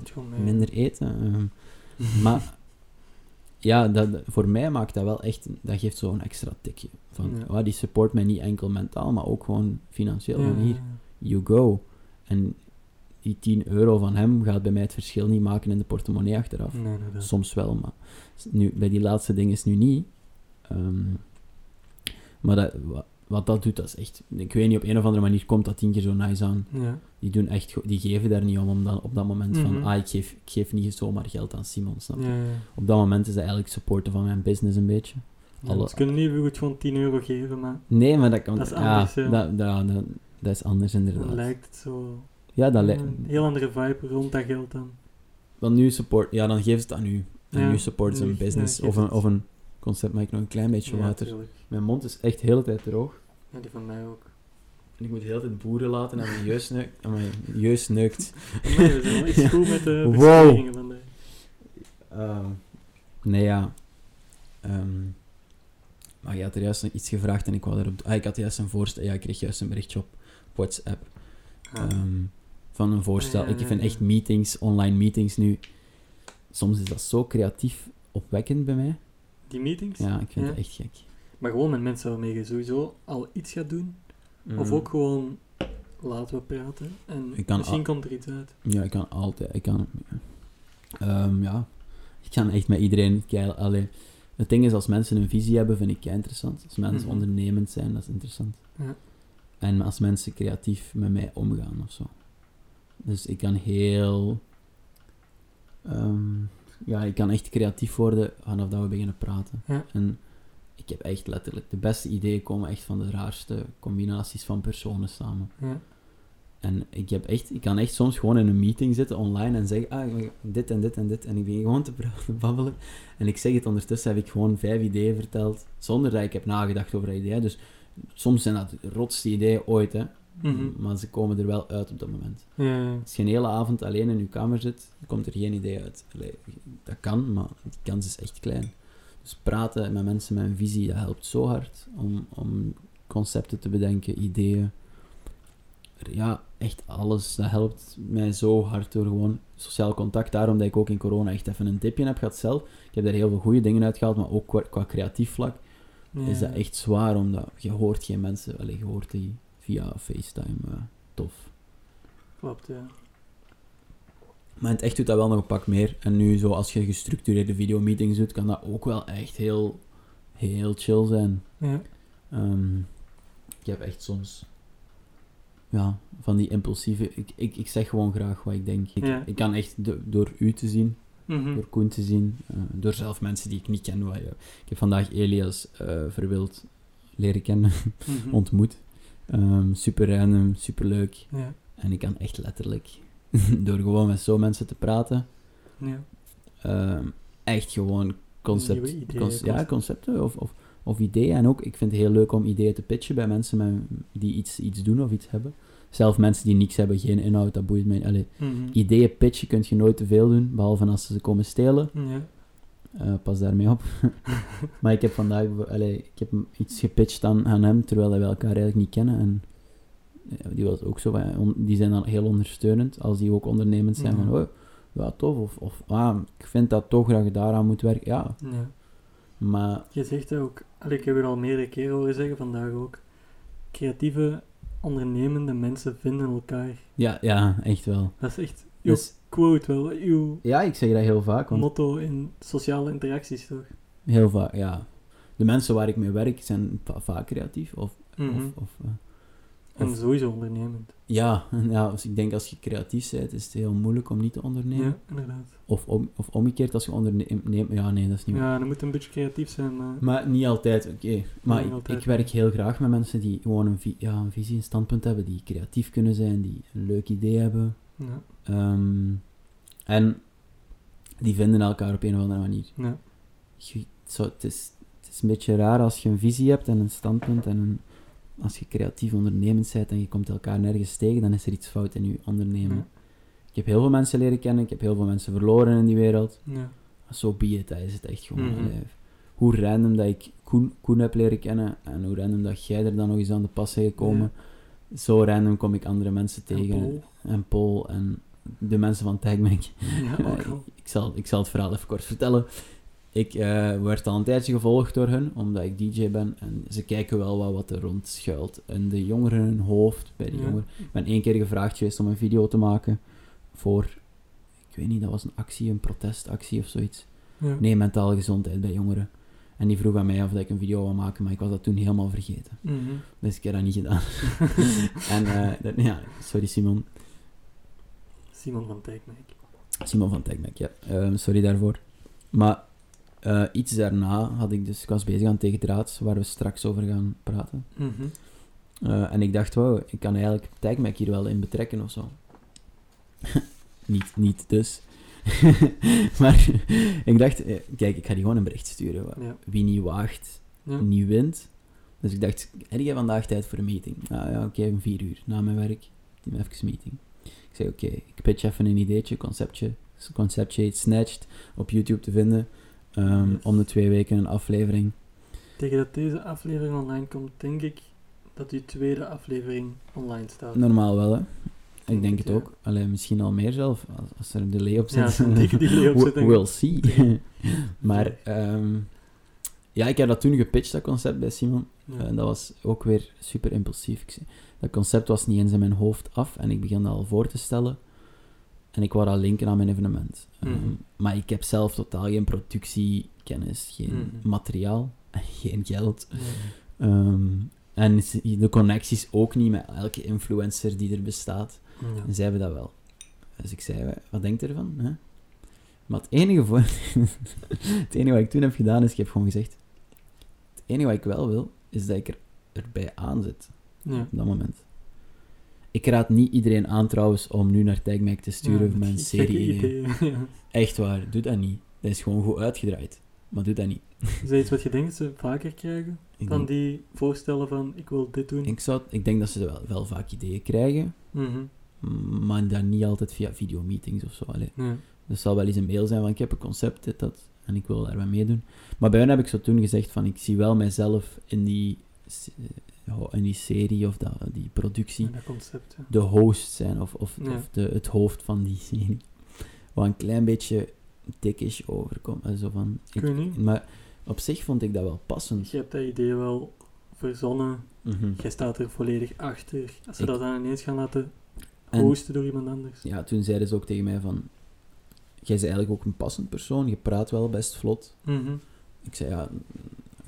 minder eten. Ehm. maar ja, dat, voor mij maakt dat wel echt... Dat geeft zo'n extra tikje. Van, Ja. oh, die support mij niet enkel mentaal, maar ook gewoon financieel. Ja, Van hier, you go. En die 10 euro van hem gaat bij mij het verschil niet maken in de portemonnee achteraf. Nee. Soms wel, maar nu, bij die laatste dingen is nu niet. Ehm, maar dat, wat, dat doet, dat is echt... Ik weet niet, op een of andere manier komt dat tien keer zo nice aan. Ja. Die, doen echt, die geven daar niet om, om dan, op dat moment van... Mhm. Ah, ik geef, ik geef niet zomaar geld aan Simon, snap je? Ja, ja. Op dat moment is dat eigenlijk supporten van mijn business een beetje. Alle- Ze kunnen niet goed gewoon 10 euro geven, maar Nee, maar dat kan... Dat is anders, ja. dat, dat, dat, dat is anders inderdaad. lijkt het zo... Ja, dat lijkt... Een heel andere vibe rond dat geld dan. Want nu support... Ja, dan geven ze het aan u. En nu support een business. of, een, of een concept, maar ik nog een klein beetje Ja, water. tuurlijk. Mijn mond is echt de hele tijd droog. Ja, die van mij ook. En ik moet de hele tijd boeren laten en mijn jeus neukt. En mijn jeus neukt. Nee, we zijn wel iets goed met de Wow. verstellingen vandaag. Ehm, nee, ja. Ehm, maar je had er juist nog iets gevraagd en ik wou erop... Ah, ik had juist een voorstel... Ja, ik kreeg juist een berichtje op WhatsApp. Ah. ehm, van een voorstel. Ja, ja, ik vind echt meetings, online meetings nu... Soms is dat zo creatief opwekkend bij mij. Die meetings? Ja, ik vind Ja. het echt gek. Maar gewoon met mensen waarmee je sowieso al iets gaat doen. Of Mm. ook gewoon laten we praten. En misschien al- komt er iets uit. Ja, ik kan altijd. Ik kan, Ehm, ja, ik kan echt met iedereen. kei- Allee, het ding is, als mensen een visie hebben, vind ik kei interessant. Als mensen Mhm. ondernemend zijn, dat is interessant. Ja. En als mensen creatief met mij omgaan of zo. Dus ik kan heel. ehm, ja, ik kan echt creatief worden vanaf dat we beginnen praten. Ja. En ik heb echt letterlijk de beste ideeën komen echt van de raarste combinaties van personen samen. Ja. En ik, heb echt, ik kan echt soms gewoon in een meeting zitten online en zeggen, ah, dit en dit en dit. En ik begin gewoon te praten, babbelen. En ik zeg het ondertussen, heb ik gewoon vijf ideeën verteld, zonder dat ik heb nagedacht over dat idee. Dus soms zijn dat de rotste ideeën ooit, hè. Mhm. Maar ze komen er wel uit op dat moment. Ja. Als je een hele avond alleen in je kamer zit, komt er geen idee uit. Allee, dat kan, maar die kans is echt klein. Dus praten met mensen met een visie, dat helpt zo hard om, om concepten te bedenken, ideeën. Ja, echt alles. Dat helpt mij zo hard door gewoon sociaal contact. Daarom dat ik ook in corona echt even een tipje heb gehad zelf. Ik heb daar heel veel goede dingen uitgehaald, maar ook qua, qua creatief vlak Ja. is dat echt zwaar, omdat je hoort geen mensen. Allee, je hoort die via FaceTime. eh, tof. Klopt, ja. Maar in het echt doet dat wel nog een pak meer. En nu, zo als je gestructureerde videomeetings doet, kan dat ook wel echt heel, heel chill zijn. Ja, Ehm, ik heb echt soms ja, van die impulsieve. Ik, ik, ik zeg gewoon graag wat ik denk. Ik, Ja. ik kan echt do- door u te zien, Mhm. door Koen te zien, eh, door zelf mensen die ik niet ken. Wat, je- ik heb vandaag Elias eh Verwild leren kennen, Mhm. ontmoet. Ehm, super random, super leuk. Ja, En ik kan echt letterlijk, door gewoon met zo mensen te praten, ja. ehm, echt gewoon concept, Nieuwe ideeën, conce- ja, concept. concepten of, of, of ideeën. En ook, ik vind het heel leuk om ideeën te pitchen bij mensen met, die iets, iets doen of iets hebben. Zelf mensen die niks hebben, geen inhoud, dat boeit mij. Mhm. ideeën pitchen kun je nooit te veel doen, behalve als ze ze komen stelen. Ja. Eh, pas daarmee op. maar ik heb vandaag allee, ik heb iets gepitcht aan, aan hem, terwijl wij elkaar eigenlijk niet kennen. En eh, die was ook zo van, on- die zijn dan heel ondersteunend, als die ook ondernemend zijn. Ja. Van, oh, ja, tof. Of, of ah, ik vind dat toch dat je daaraan moet werken. Ja, ja. maar Je zegt dat ook, allee, ik heb het al meerdere keren horen zeggen, vandaag ook. Creatieve, ondernemende mensen vinden elkaar. ja, ja echt wel. Dat is echt Dus, quote wel, uw ja, ik zeg dat heel vaak. Want motto in sociale interacties toch? heel vaak, ja. De mensen waar ik mee werk zijn va- vaak creatief. Of, Mhm. of, of, eh, En sowieso ondernemend. ja, ja dus ik denk als je creatief bent, is het heel moeilijk om niet te ondernemen. Ja, inderdaad. Of, om, of omgekeerd, als je onderneemt... Ja, nee, dat is niet waar. Ja, dan moet een beetje creatief zijn, maar... Maar niet altijd, oké. Maar ik, altijd. ik werk heel graag met mensen die gewoon een, vi- ja, een visie, een standpunt hebben, die creatief kunnen zijn, die een leuk idee hebben. Ja, Ehm, en die vinden elkaar op een of andere manier. ja. Je- zo, het, is, het is een beetje raar als je een visie hebt en een standpunt en een, als je creatief ondernemend bent en je komt elkaar nergens tegen, dan is er iets fout in je ondernemen. Ja. Ik heb heel veel mensen leren kennen, ik heb heel veel mensen verloren in die wereld. ja. Zo be it, dat is het echt gewoon. Mhm. Hoe random dat ik Koen, Koen heb leren kennen en hoe random dat jij er dan nog eens aan de pas bent gekomen. Zo random kom ik andere mensen En tegen. Paul. En Paul en de mensen van TagMac. Ja, ook al. ik, zal, ik zal het verhaal even kort vertellen. Ik eh, werd al een tijdje gevolgd door hun, omdat ik DJ ben. En ze kijken wel wat, wat er rond schuilt. In de jongeren hun hoofd, bij de Ja. jongeren. Ik ben één keer gevraagd geweest om een video te maken voor, ik weet niet, dat was een actie, een protestactie of zoiets. Ja. Nee, mentale gezondheid bij jongeren. En die vroeg aan mij of dat ik een video wou maken, maar ik was dat toen helemaal vergeten. Mhm. Dus ik heb dat niet gedaan. en eh, dat- ja, sorry Simon. Simon van Dijkmijk. Simon van TechMac, ja. Ehm, sorry daarvoor. Maar eh, iets daarna had ik dus, ik was bezig aan Tegendraads, waar we straks over gaan praten. Mhm. Eh, en ik dacht, wow, ik kan eigenlijk TechMac hier wel in betrekken of zo. niet, niet dus. maar ik dacht, eh, kijk, ik ga die gewoon een bericht sturen. Ja. Wie niet waagt, Ja. niet wint. Dus ik dacht, heb jij vandaag tijd voor een meeting? Ah ja, oké, om vier uur, na mijn werk. Even een meeting. Ik zei, oké, ik pitch even een ideetje, conceptje. Conceptje, snatched, op YouTube te vinden. Ehm, Yes. Om de twee weken een aflevering. Tegen dat deze aflevering online komt, denk ik dat die tweede aflevering online staat. Normaal wel, hè. Ik Denk denk het, ja. ook. Alleen misschien al meer zelf, als, als er een delay op zit. als een dikke delay op We- zit. We'll see. maar, ehm, ja, ik heb dat toen gepitcht, dat concept, bij Simon. Ja. En dat was ook weer super impulsief. Ik zei- dat concept was niet eens in mijn hoofd af en ik begon dat al voor te stellen. En ik wou dat linken aan mijn evenement. Ehm, Mhm. maar ik heb zelf totaal geen productiekennis, geen Mhm. materiaal en geen geld. Ehm, en de connecties ook niet met elke influencer die er bestaat. En zij hebben dat wel. Dus ik zei, wat denkt u ervan? Hè? Maar het enige, voor, het enige wat ik toen heb gedaan is, ik heb gewoon gezegd, het enige wat ik wel wil, is dat ik er, erbij aan zit. Ja. Op dat moment. Ik raad niet iedereen aan trouwens om nu naar TagMac te sturen Ja, met mijn gekke serie. Ja. Echt waar, doe dat niet. Dat is gewoon goed uitgedraaid. Maar doe dat niet. Is dat iets wat je denkt dat ze vaker krijgen? Ik Van denk, die voorstellen van, ik wil dit doen? ik, zou, ik denk dat ze wel, wel vaak ideeën krijgen, Mhm. maar dan niet altijd via videomeetings of zo. Allee. Ja. Er zal wel eens een mail zijn van ik heb een concept, dit, dat, en ik wil daar wat meedoen. Maar bij hen heb ik zo toen gezegd van ik zie wel mijzelf in die, eh, in die serie of dat, die productie dat concept, de host zijn of, of, Ja. of de, het hoofd van die serie. Wat een klein beetje dikkish overkomt. eh, Zo van, ik- maar op zich vond ik dat wel passend. Je hebt dat idee wel verzonnen. Mhm. Jij staat er volledig achter. Als ze Ik- dat dan ineens gaan laten En hosten door iemand anders. ja, toen zeiden ze ook tegen mij van... Jij bent eigenlijk ook een passend persoon, je praat wel best vlot. Mhm. Ik zei, ja, mm,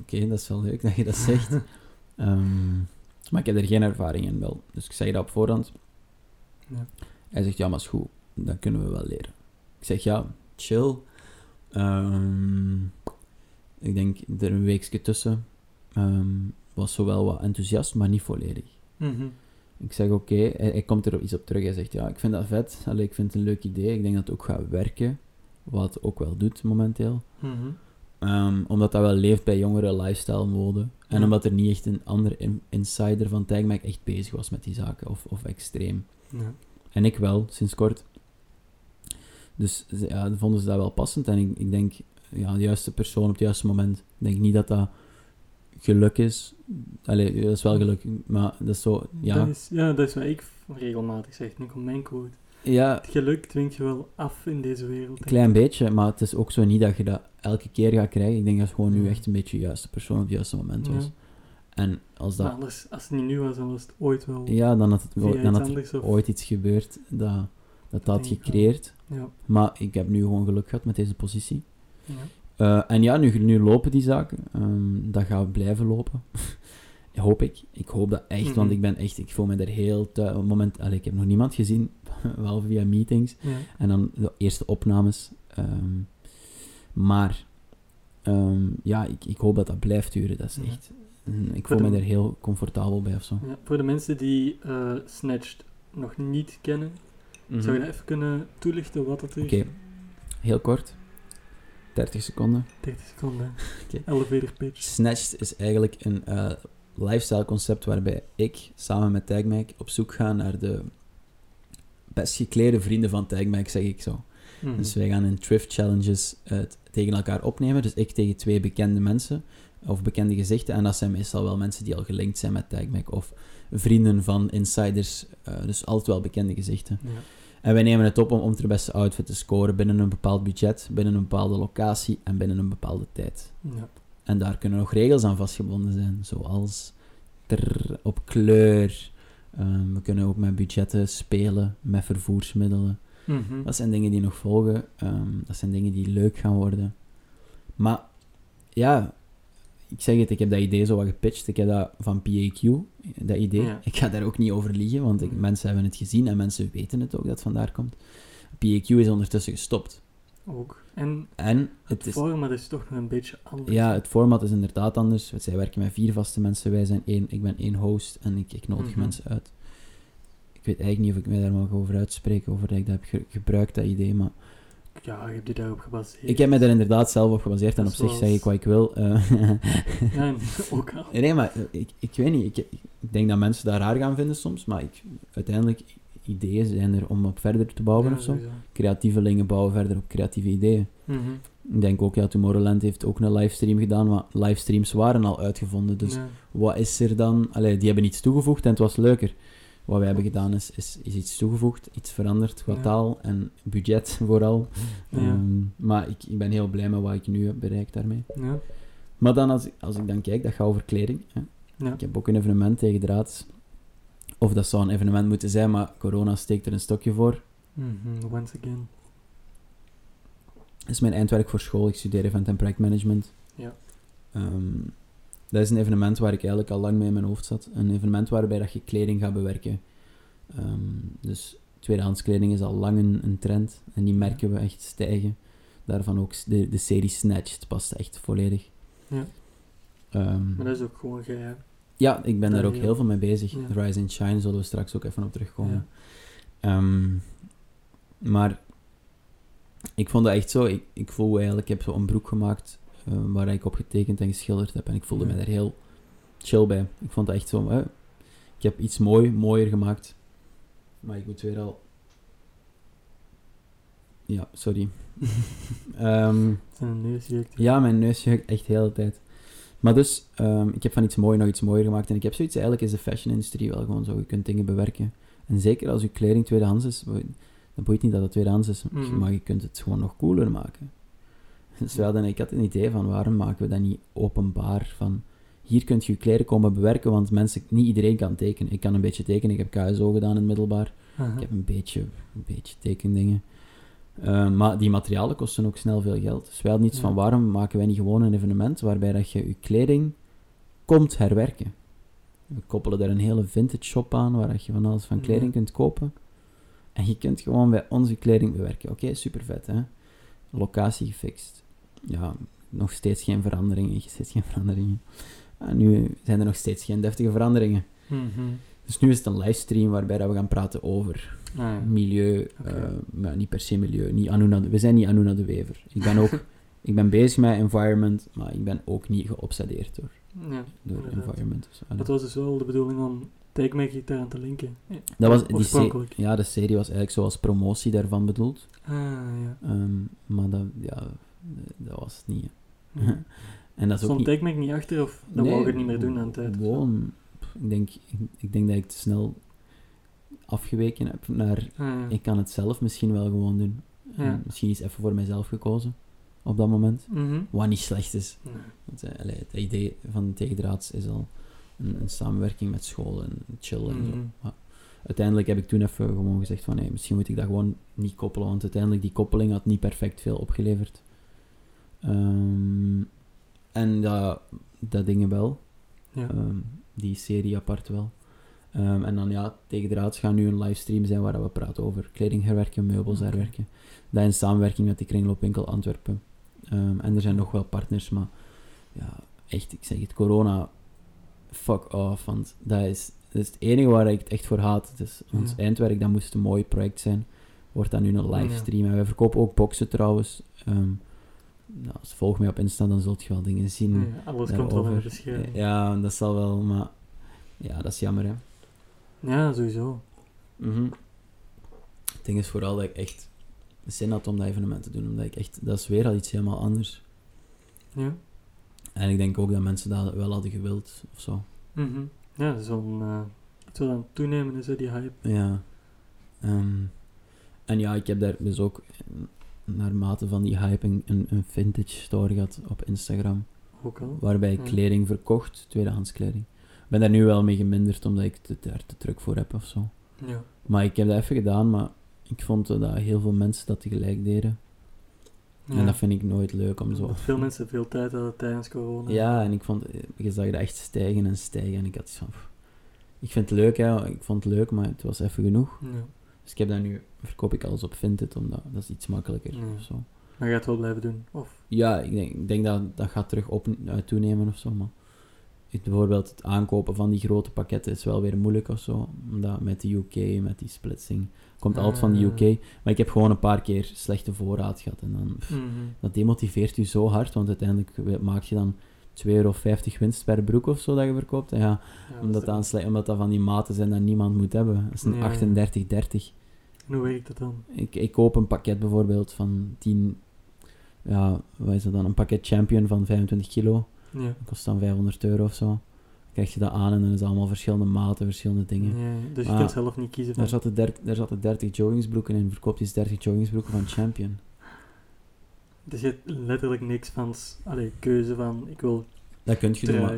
oké, dat is wel leuk dat je dat zegt. Ehm, maar ik heb er geen ervaring in wel. Dus ik zeg dat op voorhand. Ja. Hij zegt, ja, maar is goed, dat kunnen we wel leren. Ik zeg, ja, chill. Ehm, ik denk, er een weekje tussen ehm, was zowel wat enthousiast, maar niet volledig. Mhm. Ik zeg, oké, hij, hij komt er iets op terug. Hij zegt, ja, ik vind dat vet. Allee, ik vind het een leuk idee. Ik denk dat het ook gaat werken. Wat ook wel doet momenteel. Mhm. Omdat dat wel leeft bij jongere lifestyle mode. En omdat er niet echt een andere in- insider van Tagmac echt bezig was met die zaken. Of, of extreem. Ja. En ik wel, sinds kort. Dus ja, vonden ze dat wel passend. En ik, ik denk, ja, de juiste persoon op het juiste moment. Ik denk niet dat dat geluk is. Allee, dat is wel geluk. Maar dat is zo, ja. Dat is, ja, dat is wat ik regelmatig zeg. Nu komt mijn quote. Ja, Het geluk dwingt je wel af in deze wereld. een klein beetje. Maar het is ook zo niet dat je dat elke keer gaat krijgen. Ik denk dat het gewoon nu echt een beetje de juiste persoon op het juiste moment Ja. was. En als Maar dat... anders, als het niet nu was, dan was het ooit wel Ja, dan had, het, via dan had er. Of, ooit iets gebeurd dat dat, dat had gecreëerd. ja, Maar ik heb nu gewoon geluk gehad met deze positie. ja. Eh, en ja, nu, nu lopen die zaken. Ehm, dat gaat blijven lopen. hoop ik. Ik hoop dat echt, want Mhm. ik ben echt, ik voel me er heel thuis. Op het moment, allee, ik heb nog niemand gezien, wel via meetings. ja. En dan de eerste opnames. Ehm, maar ehm, ja, ik, ik hoop dat dat blijft duren. Dat is Ja. echt. Ik voel me er heel comfortabel bij of zo. Ja, voor de mensen die eh, Snatched nog niet kennen, zou je dat even kunnen toelichten wat het is? Oké. Heel kort. 30 seconden. 30 seconden. Oké. Elevator pitch. Snatched is eigenlijk een eh, lifestyle concept waarbij ik samen met Tagmac op zoek ga naar de best geklede vrienden van Tagmac, zeg ik zo. Mhm. Dus wij gaan in thrift challenges t- tegen elkaar opnemen. Dus ik tegen twee bekende mensen of bekende gezichten. En dat zijn meestal wel mensen die al gelinkt zijn met Tagmac of vrienden van insiders. eh, dus altijd wel bekende gezichten. Ja. En wij nemen het op om, om de beste outfit te scoren binnen een bepaald budget, binnen een bepaalde locatie en binnen een bepaalde tijd. Ja. En daar kunnen nog regels aan vastgebonden zijn, zoals trrr, op kleur. Ehm, we kunnen ook met budgetten spelen, met vervoersmiddelen. Mhm. Dat zijn dingen die nog volgen. Ehm, dat zijn dingen die leuk gaan worden. Maar ja, ik zeg het, ik heb dat idee zo wat gepitcht. Ik heb dat van PAQ, dat idee. Ja. Ik ga daar ook niet over liegen, want ik, Mhm. mensen hebben het gezien en mensen weten het ook dat het vandaar komt. PAQ is ondertussen gestopt. Ook. En En het het is, format is toch nog een beetje anders. ja, het format is inderdaad anders. Zij werken met vier vaste mensen. Wij zijn één, ik ben één host en ik, ik nodig Mhm. mensen uit. Ik weet eigenlijk niet of ik mij daar mag over uitspreken, over dat ik dat heb ge- gebruikt, dat idee. Maar Ja, je hebt die daarop gebaseerd. ik heb me er inderdaad zelf op gebaseerd en op zich zeg ik wat ik wil. eh. Ja, ook al. nee, maar eh, ik, ik weet niet. Ik, ik denk dat mensen dat raar gaan vinden soms, maar ik, uiteindelijk, ideeën zijn er om op verder te bouwen Ja, of zo. Creatievelingen bouwen verder op creatieve ideeën. Mhm. Ik denk ook, ja, Tomorrowland heeft ook een livestream gedaan, maar livestreams waren al uitgevonden. Dus Ja. wat is er dan? Allee, die hebben iets toegevoegd en het was leuker. Wat wij hebben gedaan is, is, is iets toegevoegd, iets veranderd qua taal en budget vooral. Ehm, maar ik, ik ben heel blij met wat ik nu heb bereikt daarmee. Ja. Maar dan als, ik- als ik dan kijk, dat gaat over kleding. Hè. Ik heb ook een evenement tegen draad. Of dat zou een evenement moeten zijn, maar corona steekt er een stokje voor. Mhm, Once again. Dat is mijn eindwerk voor school. Ik studeer event en projectmanagement. Ja. Ehm, dat is een evenement waar ik eigenlijk al lang mee in mijn hoofd zat. Een evenement waarbij dat je kleding gaat bewerken. Ehm, dus tweedehands kleding is al lang een, een trend. En die merken we echt stijgen. Daarvan ook de, de serie Snatched past echt volledig. Ja. Ehm, Maar dat is ook gewoon jij. Ja, ik ben daar ook heel- veel mee bezig. Ja. Rise and Shine zullen we straks ook even op terugkomen. Ja. Ehm, maar ik vond dat echt zo. Ik, ik voel eigenlijk, ik heb zo een broek gemaakt eh, waar ik op getekend en geschilderd heb. En ik voelde Ja. me daar heel chill bij. Ik vond dat echt zo. ik heb iets mooi, mooier gemaakt. Maar ik moet weer al. Ja, sorry. Ehm, Zijn neus ja, mijn neus echt de hele tijd. Maar dus, ehm, ik heb van iets mooi nog iets mooier gemaakt. En ik heb zoiets, eigenlijk is de fashion-industrie wel gewoon zo. Je kunt dingen bewerken. En zeker als je kleding tweedehands is, dan boeit niet dat het tweedehands is. Mhm. Maar je kunt het gewoon nog cooler maken. Dus we hadden, ik had een idee van, waarom maken we dat niet openbaar? Van, hier kunt je je kleren komen bewerken, want mensen, niet iedereen kan tekenen. Ik kan een beetje tekenen, ik heb KSO gedaan in het middelbaar. Ik heb een beetje, een beetje tekendingen. Eh, maar die materialen kosten ook snel veel geld. Dus wij hadden iets Ja. van, waarom maken wij niet gewoon een evenement waarbij dat je je kleding komt herwerken? We koppelen daar een hele vintage shop aan, waar dat je van alles van Ja. kleding kunt kopen. En je kunt gewoon bij onze kleding bewerken. Oké, super vet, hè? Locatie gefixt. Ja, nog steeds geen veranderingen, steeds geen veranderingen. Ah, nu zijn er nog steeds geen deftige veranderingen. Mhm. Dus nu is het een livestream waarbij dat we gaan praten over Ah, ja. milieu, eh, maar niet per se milieu. Niet Anuna, we zijn niet Anuna de Wever. Ik ben ook ik ben bezig met environment, maar ik ben ook niet geobsedeerd door, Ja, door inderdaad. environment. Dus, allee. Het was dus wel de bedoeling om Take My Guitar aan te linken. Dat was, die se- ja, de serie was eigenlijk zoals promotie daarvan bedoeld. Ah, ja. Ehm, maar dat, ja, dat was het niet. Ja. en dat is ook Stond niet... Take Me niet achter of dat Nee, wou je het niet meer doen aan het tijd? zo? Gewoon, ik denk, ik, ik denk dat ik te snel afgeweken heb naar... Ah, ja. Ik kan het zelf misschien wel gewoon doen. Ja. Misschien is even voor mijzelf gekozen op dat moment. Mhm. Wat niet slecht is. Nee. Want, eh, allee, het idee van Tegendraads is al een, een samenwerking met school en chill en zo. Mhm. Maar uiteindelijk heb ik toen even gewoon gezegd van nee, misschien moet ik dat gewoon niet koppelen, want uiteindelijk die koppeling had niet perfect veel opgeleverd. Ehm, en dat, dat dingen wel. Ja. Ehm, die serie apart wel. Ehm, en dan ja, Tegendraads gaat nu een livestream zijn waar we praten over kleding herwerken, meubels herwerken. Dat in samenwerking met de Kringloopwinkel Antwerpen. Ehm, en er zijn nog wel partners, maar ja, echt, ik zeg het, corona, fuck off, want dat is, dat is het enige waar ik het echt voor haat. Is ons Ja. eindwerk, dat moest een mooi project zijn. Wordt dat nu een Ja. livestream. En wij verkopen ook boxen trouwens. Ehm, nou, als je volgt mij op Insta, dan zult je wel dingen zien. Ja, alles komt wel in de beschrijving. Ja, dat zal wel, maar ja, dat is jammer, hè. Ja, sowieso. Mhm. Het ding is vooral dat ik echt zin had om dat evenement te doen, omdat ik echt, dat is weer al iets helemaal anders. Ja. En ik denk ook dat mensen dat wel hadden gewild, of zo. Mhm. Ja, dat is wel wat aan het toenemen is, hè, die hype. Ja. Ehm, en ja, ik heb daar dus ook naarmate van die hype een, een, vintage store gehad op Instagram, Ook al. waarbij ik kleding verkocht, tweedehands kleding. Ik ben daar nu wel mee geminderd, omdat ik het daar te druk voor heb of zo. Ja. Maar ik heb dat even gedaan, maar ik vond dat heel veel mensen dat tegelijk deden. Ja. En dat vind ik nooit leuk om zo... Veel mensen veel tijd hadden tijdens corona. Ja, en ik vond... Je zag dat echt stijgen en stijgen. En ik had iets van... pff, Ik vind het leuk, hè. Ik vond het leuk, maar het was even genoeg. Ja. Dus ik heb dat nu... Verkoop ik alles op Vinted, omdat dat is iets makkelijker. Ja. Of zo. Maar je gaat het wel blijven doen. Of, Ja, ik denk, ik denk dat dat gaat terug op, eh, toenemen of zo, maar... Bijvoorbeeld het aankopen van die grote pakketten is wel weer moeilijk of zo. Omdat met de UK, met die splitsing... Komt altijd van de UK. Ah. Maar ik heb gewoon een paar keer slechte voorraad gehad. En dan... pff, Mhm. dat demotiveert u zo hard, want uiteindelijk maak je dan 2,50 euro winst per broek of zo dat je verkoopt. En ja, Ja, dat omdat, dat omdat dat van die maten zijn dat niemand moet hebben. Dat is een Ja, ja. 38,30. En hoe werkt dat dan? Ik, ik koop een pakket bijvoorbeeld van 10, ja, wat is dat dan? Een pakket Champion van 25 kilo. Ja. Dat kost dan 500 euro of zo. Dan krijg je dat aan en dan is het allemaal verschillende maten, verschillende dingen. Ja, dus je kunt zelf niet kiezen van... Daar zaten, der, daar zaten 30 joggingsbroeken in, verkoopt die 30 joggingsbroeken van Champion. Dus je hebt letterlijk niks van... Allee, keuze van... Ik wil Dat kun je doen, maar,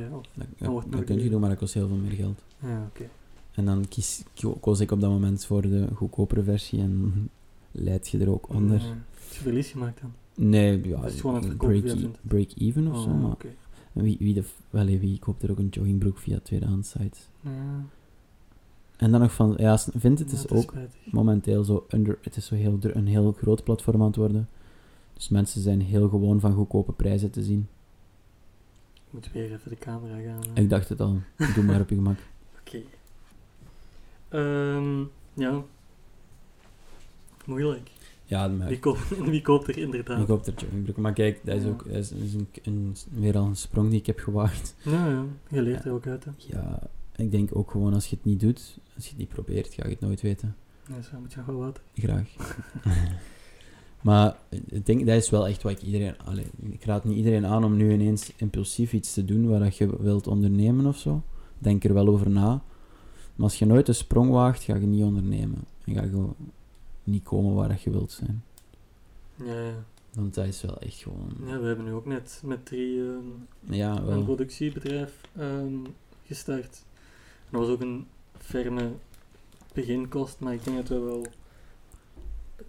dat, dat, kun je doen, maar dat kost heel veel meer geld. ja, oké. En dan kies, ko- koos ik op dat moment voor de goedkopere versie en leid je er ook onder. Ja. Heb je verlies gemaakt dan? Nee, ja, het het verkopen break, even of zo. Oh, Maar oké. wie, wie, de, f- wel, wie koopt er ook een joggingbroek via tweedehands sites? Ja, En dan nog van, ja, s- Vinted ja, is het ook spijtig. momenteel zo under, het is zo heel, een heel groot platform aan het worden. Dus mensen zijn heel gewoon van goedkope prijzen te zien. Ik moet weer even de camera gaan. hè. Ik dacht het al, doe maar op je gemak. Oké. Ehm, ja. Moeilijk. Ja, maar Wie koopt, wie koopt er inderdaad? ik koop er. Maar kijk, dat is Ja. ook dat is, een, een, weer al een sprong die ik heb gewaagd. Ja, ja. Je leert Ja. er ook uit, hè. Ja, ik denk ook gewoon als je het niet doet, als je het niet probeert, ga je het nooit weten. Ja, zo moet je wel wat. Graag. maar ik denk, dat is wel echt wat ik iedereen... Allee, ik raad niet iedereen aan om nu ineens impulsief iets te doen waar dat je wilt ondernemen of zo. Denk er wel over na. Maar als je nooit een sprong waagt, ga je niet ondernemen. En ga je gewoon niet komen waar dat je wilt zijn. Ja, ja. Want dat is wel echt gewoon... Ja, we hebben nu ook net met drie ehm, Ja, een productiebedrijf ehm, gestart. Dat was ook een ferme beginkost, maar ik denk dat we wel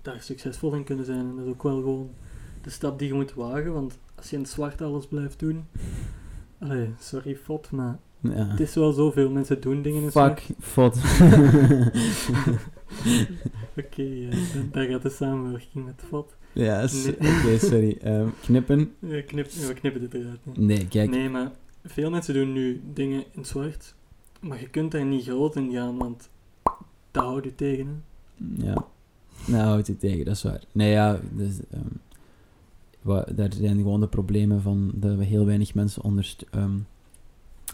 daar succesvol in kunnen zijn. En dat is ook wel gewoon de stap die je moet wagen, want als je in het zwart alles blijft doen... Allee, sorry Fot, maar Ja. het is wel zoveel. Mensen doen dingen in het zwart. Fuck, fot. Oké, daar gaat de samenwerking met Fot. ja, Nee. oké, sorry. Ehm, knippen? Ja, knip, we knippen dit eruit. Nee, kijk. Nee, maar veel mensen doen nu dingen in zwart, maar je kunt daar niet groot in gaan, want dat houdt je tegen. Hè? Ja. Nou, houdt het tegen, dat is waar. Nee, ja, dus, ehm, daar zijn gewoon de problemen van dat we heel weinig mensen ondersteunen.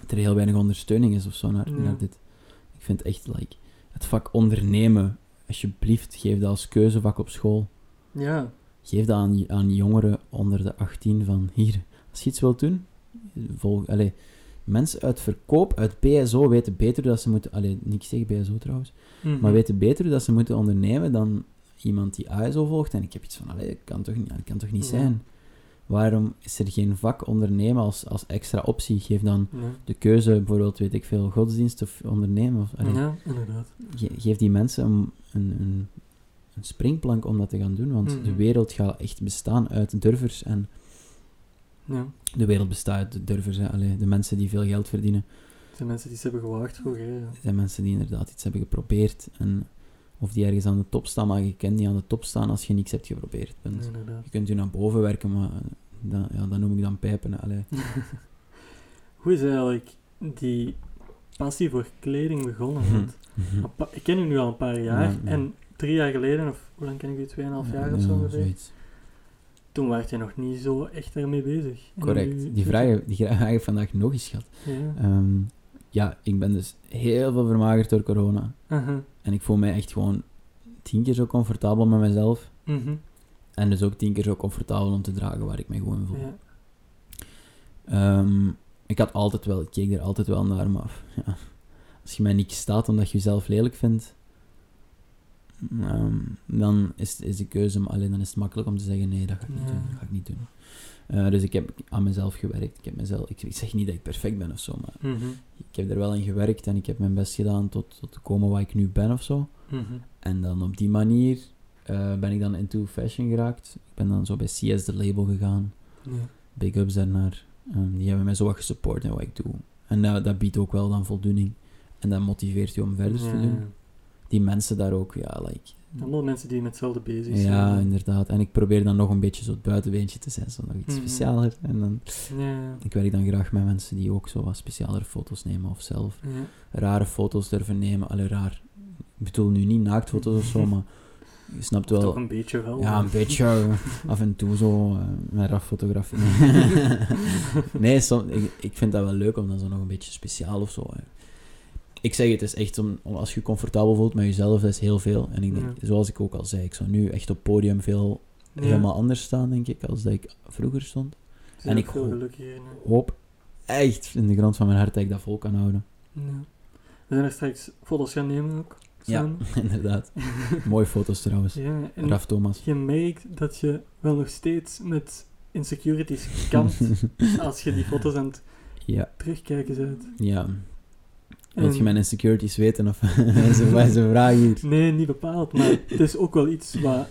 Dat er heel weinig ondersteuning is of zo naar, Ja. naar dit. Ik vind echt, like, het vak ondernemen, alsjeblieft, geef dat als keuzevak op school. Ja, Geef dat aan, aan jongeren onder de 18 van hier, als je iets wilt doen, volg, allee, mensen uit verkoop, uit BSO weten beter dat ze moeten, allee, niks tegen BSO trouwens, Mhm. maar weten beter dat ze moeten ondernemen dan iemand die ASO volgt. En ik heb iets van, allee, dat kan toch niet, dat kan toch niet Ja. zijn? Waarom is er geen vak ondernemen als, als extra optie? Geef dan ja. de keuze, bijvoorbeeld, weet ik veel, godsdienst of ondernemen. Of, allee, ja, inderdaad. ge- geef die mensen een, een, een, een springplank om dat te gaan doen, want Mhm. de wereld gaat echt bestaan uit durvers. En Ja. de wereld bestaat uit durvers, hè. Allee, de mensen die veel geld verdienen. Het zijn mensen die ze hebben gewaagd vroeger. Ja. Het zijn mensen die inderdaad iets hebben geprobeerd. En of die ergens aan de top staan, maar je kan niet aan de top staan als je niks hebt geprobeerd. Inderdaad. Je kunt je naar boven werken, maar eh, dat, ja, dat noem ik dan pijpen. Allee. Hoe is eigenlijk die passie voor kleding begonnen? Want een pa- ik ken u nu al een paar jaar Ja, ja. en drie jaar geleden, of hoe lang ken ik u? Tweeënhalf jaar of zo ongeveer? Toen was je nog niet zo echt daarmee bezig. Correct. nu- Die vraag, die vraag heb ik vandaag nog eens gehad. Ja. Ehm, ja, ik ben dus heel veel vermagerd door corona. Aha. En ik voel mij echt gewoon tien keer zo comfortabel met mezelf. Mhm. En dus ook tien keer zo comfortabel om te dragen waar ik mij gewoon voel. Ja. Ehm, ik had altijd wel, ik keek er altijd wel naar, maar ja, als je mij niet staat omdat je jezelf lelijk vindt, ehm, dan is, is de keuze, alleen dan is het makkelijk om te zeggen, nee, dat ga ik niet doen, dat ga ik niet doen. Eh, dus ik heb aan mezelf gewerkt. Ik, heb mezelf, ik, ik zeg niet dat ik perfect ben of zo, maar Mhm. ik heb er wel in gewerkt en ik heb mijn best gedaan tot, tot te komen waar ik nu ben of zo. Mhm. En dan op die manier eh, ben ik dan into fashion geraakt. Ik ben dan zo bij CS de label gegaan. Ja. Big ups daarnaar. Ehm, die hebben mij zo wat gesupport in wat ik doe. En dat, dat biedt ook wel dan voldoening. En dat motiveert je om verder te doen. Die mensen daar ook, ja, like... Allemaal mensen die met hetzelfde bezig zijn. Ja, inderdaad. En ik probeer dan nog een beetje zo het buitenbeentje te zijn, zo nog iets Mhm. specialer. En dan, Ja, ik werk dan graag met mensen die ook zo wat specialere foto's nemen of zelf Ja. rare foto's durven nemen. Allee, raar. Ik bedoel nu niet naaktfoto's of zo, maar je snapt Toch wel... een beetje wel. Ja, een beetje eh, af en toe zo eh, met raf fotografie. nee, som, ik, ik vind dat wel leuk om dan zo nog een beetje speciaal of zo. hè. Ik zeg het is echt om, om als je je comfortabel voelt met jezelf, dat is heel veel. En ik denk, Ja. zoals ik ook al zei, ik zou nu echt op podium veel Ja. helemaal anders staan, denk ik, als dat ik vroeger stond. En ik hoop- echt in de grond van mijn hart dat ik dat vol kan houden. Ja. We zijn er straks foto's gaan nemen ook. Ja, samen. inderdaad. Mooie foto's trouwens. ja. En Raf Thomas. je merkt dat je wel nog steeds met insecurities kampt als je die foto's aan het ja, terugkijken bent. ja. Wilt je mijn insecurities weten of is een vraag hier? Nee, niet bepaald, maar het is ook wel iets wat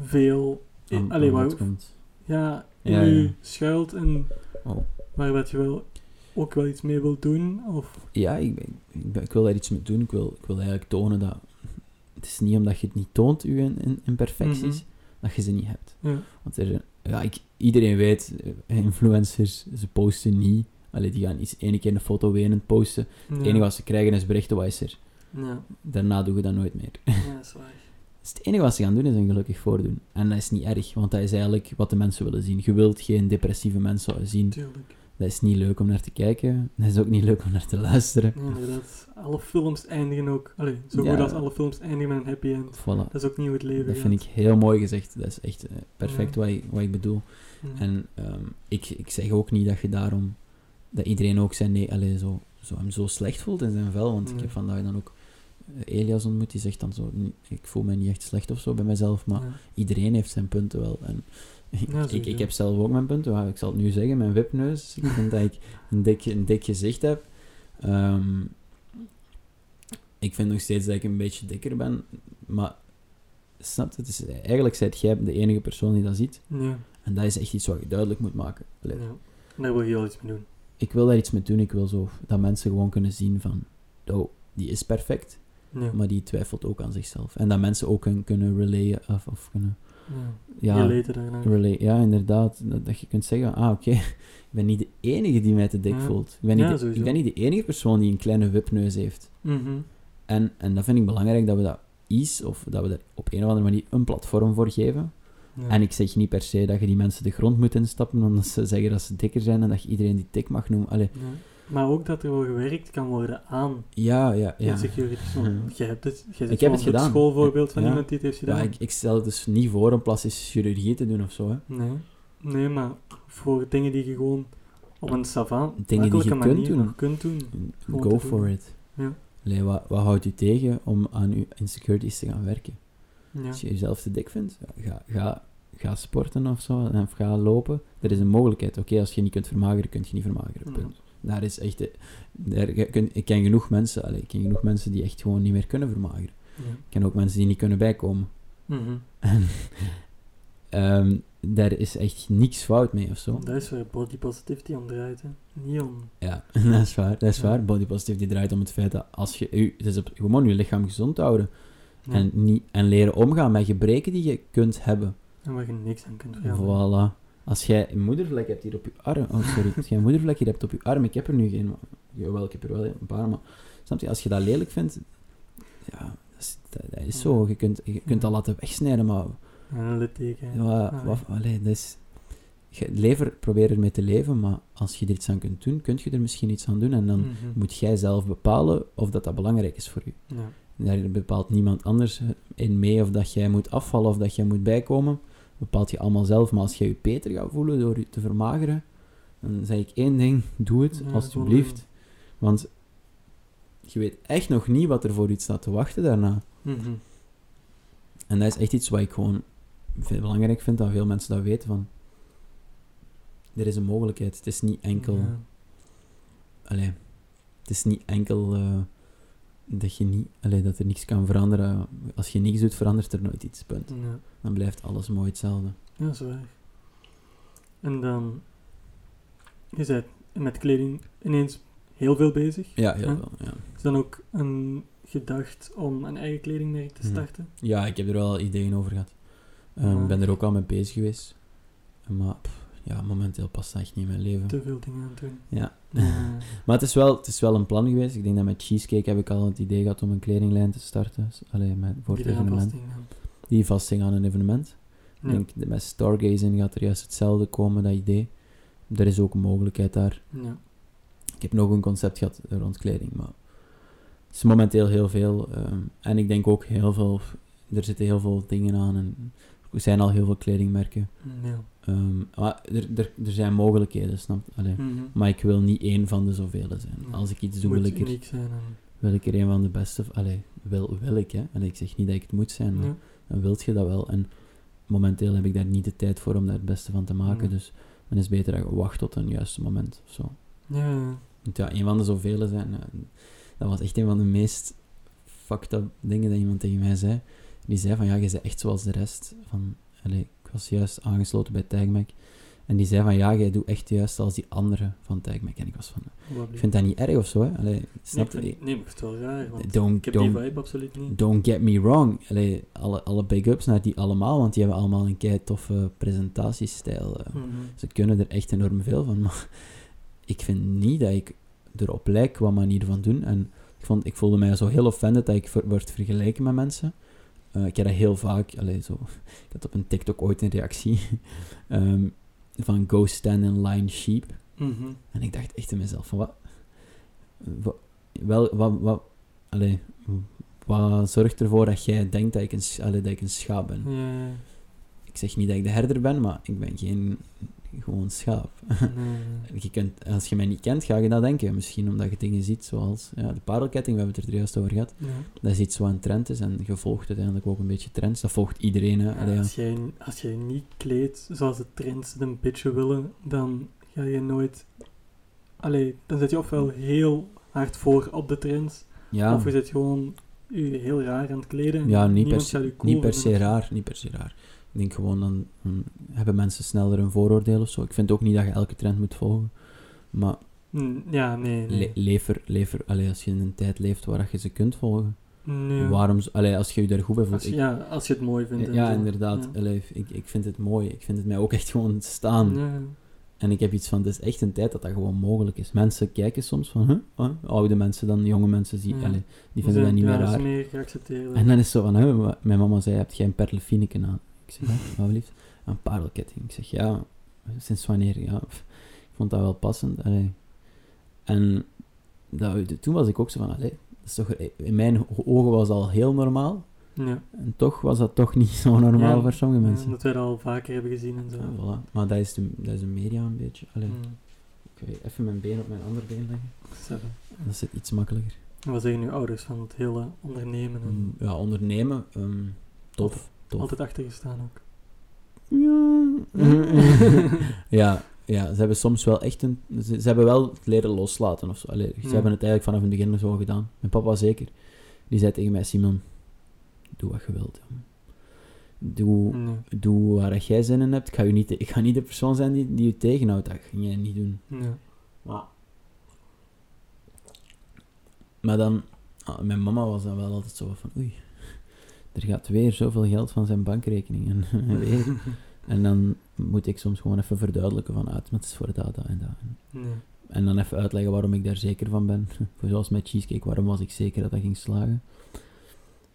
veel Aan- allee, aan waar- bod komt. ja, in Ja, u ja. schuilt en Oh. waar wat je wel ook wel iets mee wilt doen. Of, Ja, ik, ben- ik, ben- ik wil daar iets mee doen. Ik wil, ik wil eigenlijk tonen dat... Het is niet omdat je het niet toont, je in- in- imperfecties, Mhm. dat je ze niet hebt. ja. Want er, ja, ik, iedereen weet, eh, influencers, ze posten niet. Allee, die gaan eens één keer een foto wenend posten. Het enige wat ze krijgen is berichten, wat is er? Ja, Daarna doen we dat nooit meer. ja, dat is waar. Dus het enige wat ze gaan doen, is een gelukkig voordoen. En dat is niet erg, want dat is eigenlijk wat de mensen willen zien. Je wilt geen depressieve mensen zien. Tuurlijk. Dat is niet leuk om naar te kijken. Dat is ook niet leuk om naar te luisteren. Ja, inderdaad. Alle films eindigen ook, allee, zo Ja. goed als alle films eindigen met een happy end. Voilà. Dat is ook niet hoe het leven Dat gaat. vind ik heel mooi gezegd. Dat is echt eh, perfect Ja. wat, ik, wat ik bedoel. Ja. En ehm, ik, ik zeg ook niet dat je daarom... Dat iedereen ook zijn nee, allee, zo, zo, hem zo slecht voelt in zijn vel. Want ik heb vandaag dan ook eh, Elias ontmoet. Die zegt dan zo... "Niet- Ik voel me niet echt slecht of zo bij mezelf. Maar Ja. iedereen heeft zijn punten wel. En Ja, ik, ik heb zelf ook mijn punten, maar ik zal het nu zeggen, mijn wipneus. Ik vind dat ik een dik, een dik gezicht heb. Ehm, ik vind nog steeds dat ik een beetje dikker ben, maar snap het is, eigenlijk zijt jij de enige persoon die dat ziet. Ja, En dat is echt iets wat je duidelijk moet maken. Allee, ja. Daar wil je wel iets mee doen. Ik wil daar iets mee doen, ik wil zo dat mensen gewoon kunnen zien van, oh, die is perfect, Ja. maar die twijfelt ook aan zichzelf. En dat mensen ook hun kunnen relayen, of, of kunnen, ja. ja, relay, ja, inderdaad, dat, dat je kunt zeggen, ah, oké, ik ben niet de enige die mij te dik Ja. voelt. Ik ben, niet de, ik ben niet de enige persoon die een kleine wipneus heeft. Mhm. En, en dat vind ik belangrijk, dat we dat iets, of dat we er op een of andere manier een platform voor geven. Ja. En ik zeg niet per se dat je die mensen de grond moet instappen, omdat ze zeggen dat ze dikker zijn en dat je iedereen die dik mag noemen. Allee, Ja. Maar ook dat er wel gewerkt kan worden aan ja, ja, ja. Mhm. jij hebt het. Jij Ik heb het gedaan. schoolvoorbeeld van iemand die het heeft gedaan. Ja, ik, ik stel dus niet voor een plastische chirurgie te doen of zo. Hè. Nee. Nee, maar voor dingen die je gewoon op een savant, Dingen die je kunt doen. kunt doen. Go for doen. it. Ja. Allee, wat, wat houdt u tegen om aan uw insecurities te gaan werken? Ja. Als je jezelf te dik vindt, ga, ga, ga sporten of zo, of ga lopen. Er is een mogelijkheid. Oké, als je niet kunt vermageren, kun je niet vermageren. Ja. Daar is echt... Daar, ik ken genoeg mensen, allee, ik ken genoeg mensen die echt gewoon niet meer kunnen vermageren. Ja. Ik ken ook mensen die niet kunnen bijkomen. Mhm. En ehm, daar is echt niks fout mee of zo. Dat is waar body positivity om draait. Hè. Niet om... Ja, dat is waar. Dat is Ja. waar. Body positivity draait om het feit dat als je... Het is op, gewoon je lichaam gezond houden. Ja. En, niet, en leren omgaan met gebreken die je kunt hebben. En waar je niks aan kunt veranderen. Voilà. Als jij een moedervlek hebt hier op je arm... Oh, sorry. Als jij een moedervlek hier hebt op je arm... Ik heb er nu geen... Jawel, ik heb er wel een paar, maar... Snap je? Als je dat lelijk vindt... Ja, dat is, dat, dat is zo. Je kunt, je kunt dat laten wegsnijden, maar... En een litteken. Ja, wat, allee, dat is... Je, lever, probeer ermee te leven, maar als je er iets aan kunt doen, kun je er misschien iets aan doen. En dan Mhm. moet jij zelf bepalen of dat, dat belangrijk is voor je. Ja. Daar bepaalt niemand anders in mee of dat jij moet afvallen of dat jij moet bijkomen. bepaalt je allemaal zelf. Maar als jij je beter gaat voelen door je te vermageren, dan zeg ik één ding: doe het, Ja, alstublieft. Want je weet echt nog niet wat er voor iets staat te wachten daarna. Mhm. En dat is echt iets wat ik gewoon veel belangrijk vind dat veel mensen dat weten. Van, er is een mogelijkheid. Het is niet enkel. Ja. Allee, het is niet enkel eh, dat, je niet, allee, dat er niks kan veranderen. Als je niks doet, verandert er nooit iets. Punt. Ja. Dan blijft alles mooi hetzelfde. Ja, is waar. En dan... Je bent met kleding ineens heel veel bezig. Ja, heel wel. Ja. Is dan ook een gedacht om een eigen kledingmerk te Mhm. starten? ja, ik heb er wel ideeën over gehad. Ik Maar- ben er ook al mee bezig geweest. Maar pff, ja, momenteel past dat echt niet in mijn leven. Te veel dingen aan het doen. Ja. Ja. Maar het is, wel, het is wel een plan geweest. Ik denk dat met Cheesecake heb ik al het idee gehad om een kledinglijn te starten. Allee, met, voor het evenement. Die vasthing aan een evenement. Ja. Ik denk dat met Stargazing gaat er juist hetzelfde komen, dat idee. Er is ook een mogelijkheid daar. Ja. Ik heb nog een concept gehad rond kleding, maar het is momenteel heel veel. ehm, en ik denk ook heel veel, er zitten heel veel dingen aan en er zijn al heel veel kledingmerken. Ja. Ehm, maar er, er, er zijn mogelijkheden, snap je? Mhm. Maar ik wil niet één van de zoveel zijn. Nee. Als ik iets doe, wil ik er, zijn. Wil ik er een van de beste... Allee, wil, wil ik, hè. Allee, ik zeg niet dat ik het moet zijn, maar ja. dan wilt je dat wel. En momenteel heb ik daar niet de tijd voor om daar het beste van te maken. Nee. Dus dan is het beter dat je wacht tot een juiste moment of zo. Ja, ja. Een van de zoveel zijn. ja, dat was echt een van de meest fucked up dingen dat iemand tegen mij zei. Die zei van ja, je bent echt zoals de rest. Van, allee, ik was juist aangesloten bij TagMac. En die zei van ja, jij doet echt juist als die andere van TagMac. En ik was van, ik vind dat niet erg of zo, hè. Allee, nee, snap ik vind- nee, maar ik vind het wel raar. Want Don't, ik heb die don't, vibe absoluut niet. don't get me wrong. Allee, alle, alle big-ups naar die allemaal, want die hebben allemaal een kei toffe presentatiestijl. eh. Mhm. Ze kunnen er echt enorm veel van, maar ik vind niet dat ik erop lijk qua manier van doen. En ik, vond, ik voelde mij zo heel offended dat ik ver, word vergeleken met mensen. Eh, ik heb dat heel vaak, allee, zo, ik had op een TikTok ooit een reactie ehm, van go stand in line sheep. Mhm. En ik dacht echt in mezelf van wat, wat wel, wat, wat, allee, wat zorgt ervoor dat jij denkt dat ik een, allee, dat ik een schaap ben? Ik zeg niet dat ik de herder ben, maar ik ben geen, gewoon schaap. Nee. Je als je mij niet kent, ga je dat denken. Misschien omdat je dingen ziet zoals ja, de parelketting, we hebben het er juist over gehad. Ja. Dat is iets wat een trend is en je volgt uiteindelijk ook een beetje trends. Dat volgt iedereen. Hè. Allee, ja. Als, jij, als jij niet kleedt zoals de trends het een beetje willen, dan ga je nooit... Allee, dan zit je ofwel heel hard voor op de trends, of je zit gewoon heel raar aan het kleden. en Ja, niet per se- cool niet per se raar. Niet per se raar. Ik denk gewoon dan hebben mensen sneller een vooroordeel of zo. Ik vind ook niet dat je elke trend moet volgen. Maar Mm, Ja, nee. nee. le lever, lever, allee, als je in een tijd leeft waar je ze kunt volgen, Nee. waarom, allee, als je je daar goed bij voelt. Als, ik- ja, als je het mooi vindt. ja, inderdaad. Ja. Allee, ik, ik vind het mooi. Ik vind het mij ook echt gewoon staan. Ja. En ik heb iets van, het is echt een tijd dat dat gewoon mogelijk is. Mensen kijken soms van, huh? Huh? oude mensen dan, jonge mensen, die, Ja. allee, die vinden dat niet meer raar. meer geaccepteerd. En dan is het zo van, wa- mijn mama zei, heb jij een perlefineken aan? Ik zeg, ja, liefst? Een parelketting. Ik zeg, ja, sinds wanneer? Ja, ik vond dat wel passend. allee. En dat, toen was ik ook zo van, allee, dat is toch, in mijn ogen was dat al heel normaal. Ja. En toch was dat toch niet zo normaal Ja, voor sommige Ja, mensen. omdat wij dat al vaker hebben gezien en zo. Ja, voilà. Maar dat is, de, dat is de media een beetje. Allee, Mm. Ik ga even mijn been op mijn andere been leggen. Seven. Dat is iets makkelijker. En wat zeggen nu ouders van het hele ondernemen? En Mm, Ja, ondernemen, ehm, tof. Tof. Altijd achter je staan ook. ja, ja, ze hebben soms wel echt een... Ze, ze hebben wel het leren loslaten of zo. Allee, ze Ja. hebben het eigenlijk vanaf het begin zo gedaan. Mijn papa zeker. Die zei tegen mij, Simon, doe wat je wilt. jongen. Doe, Nee. doe waar jij zin in hebt. Ik ga, je niet, ik ga niet de persoon zijn die, die je tegenhoudt. Dat ga jij niet doen. Ja. Maar, maar dan, ah, mijn mama was dan wel altijd zo van, oei, er gaat weer zoveel geld van zijn bankrekening. En, weer. en dan moet ik soms gewoon even verduidelijken van, ah, het is voor dat, dat en dat. Nee. En dan even uitleggen waarom ik daar zeker van ben. Zoals met cheesecake, waarom was ik zeker dat dat ging slagen.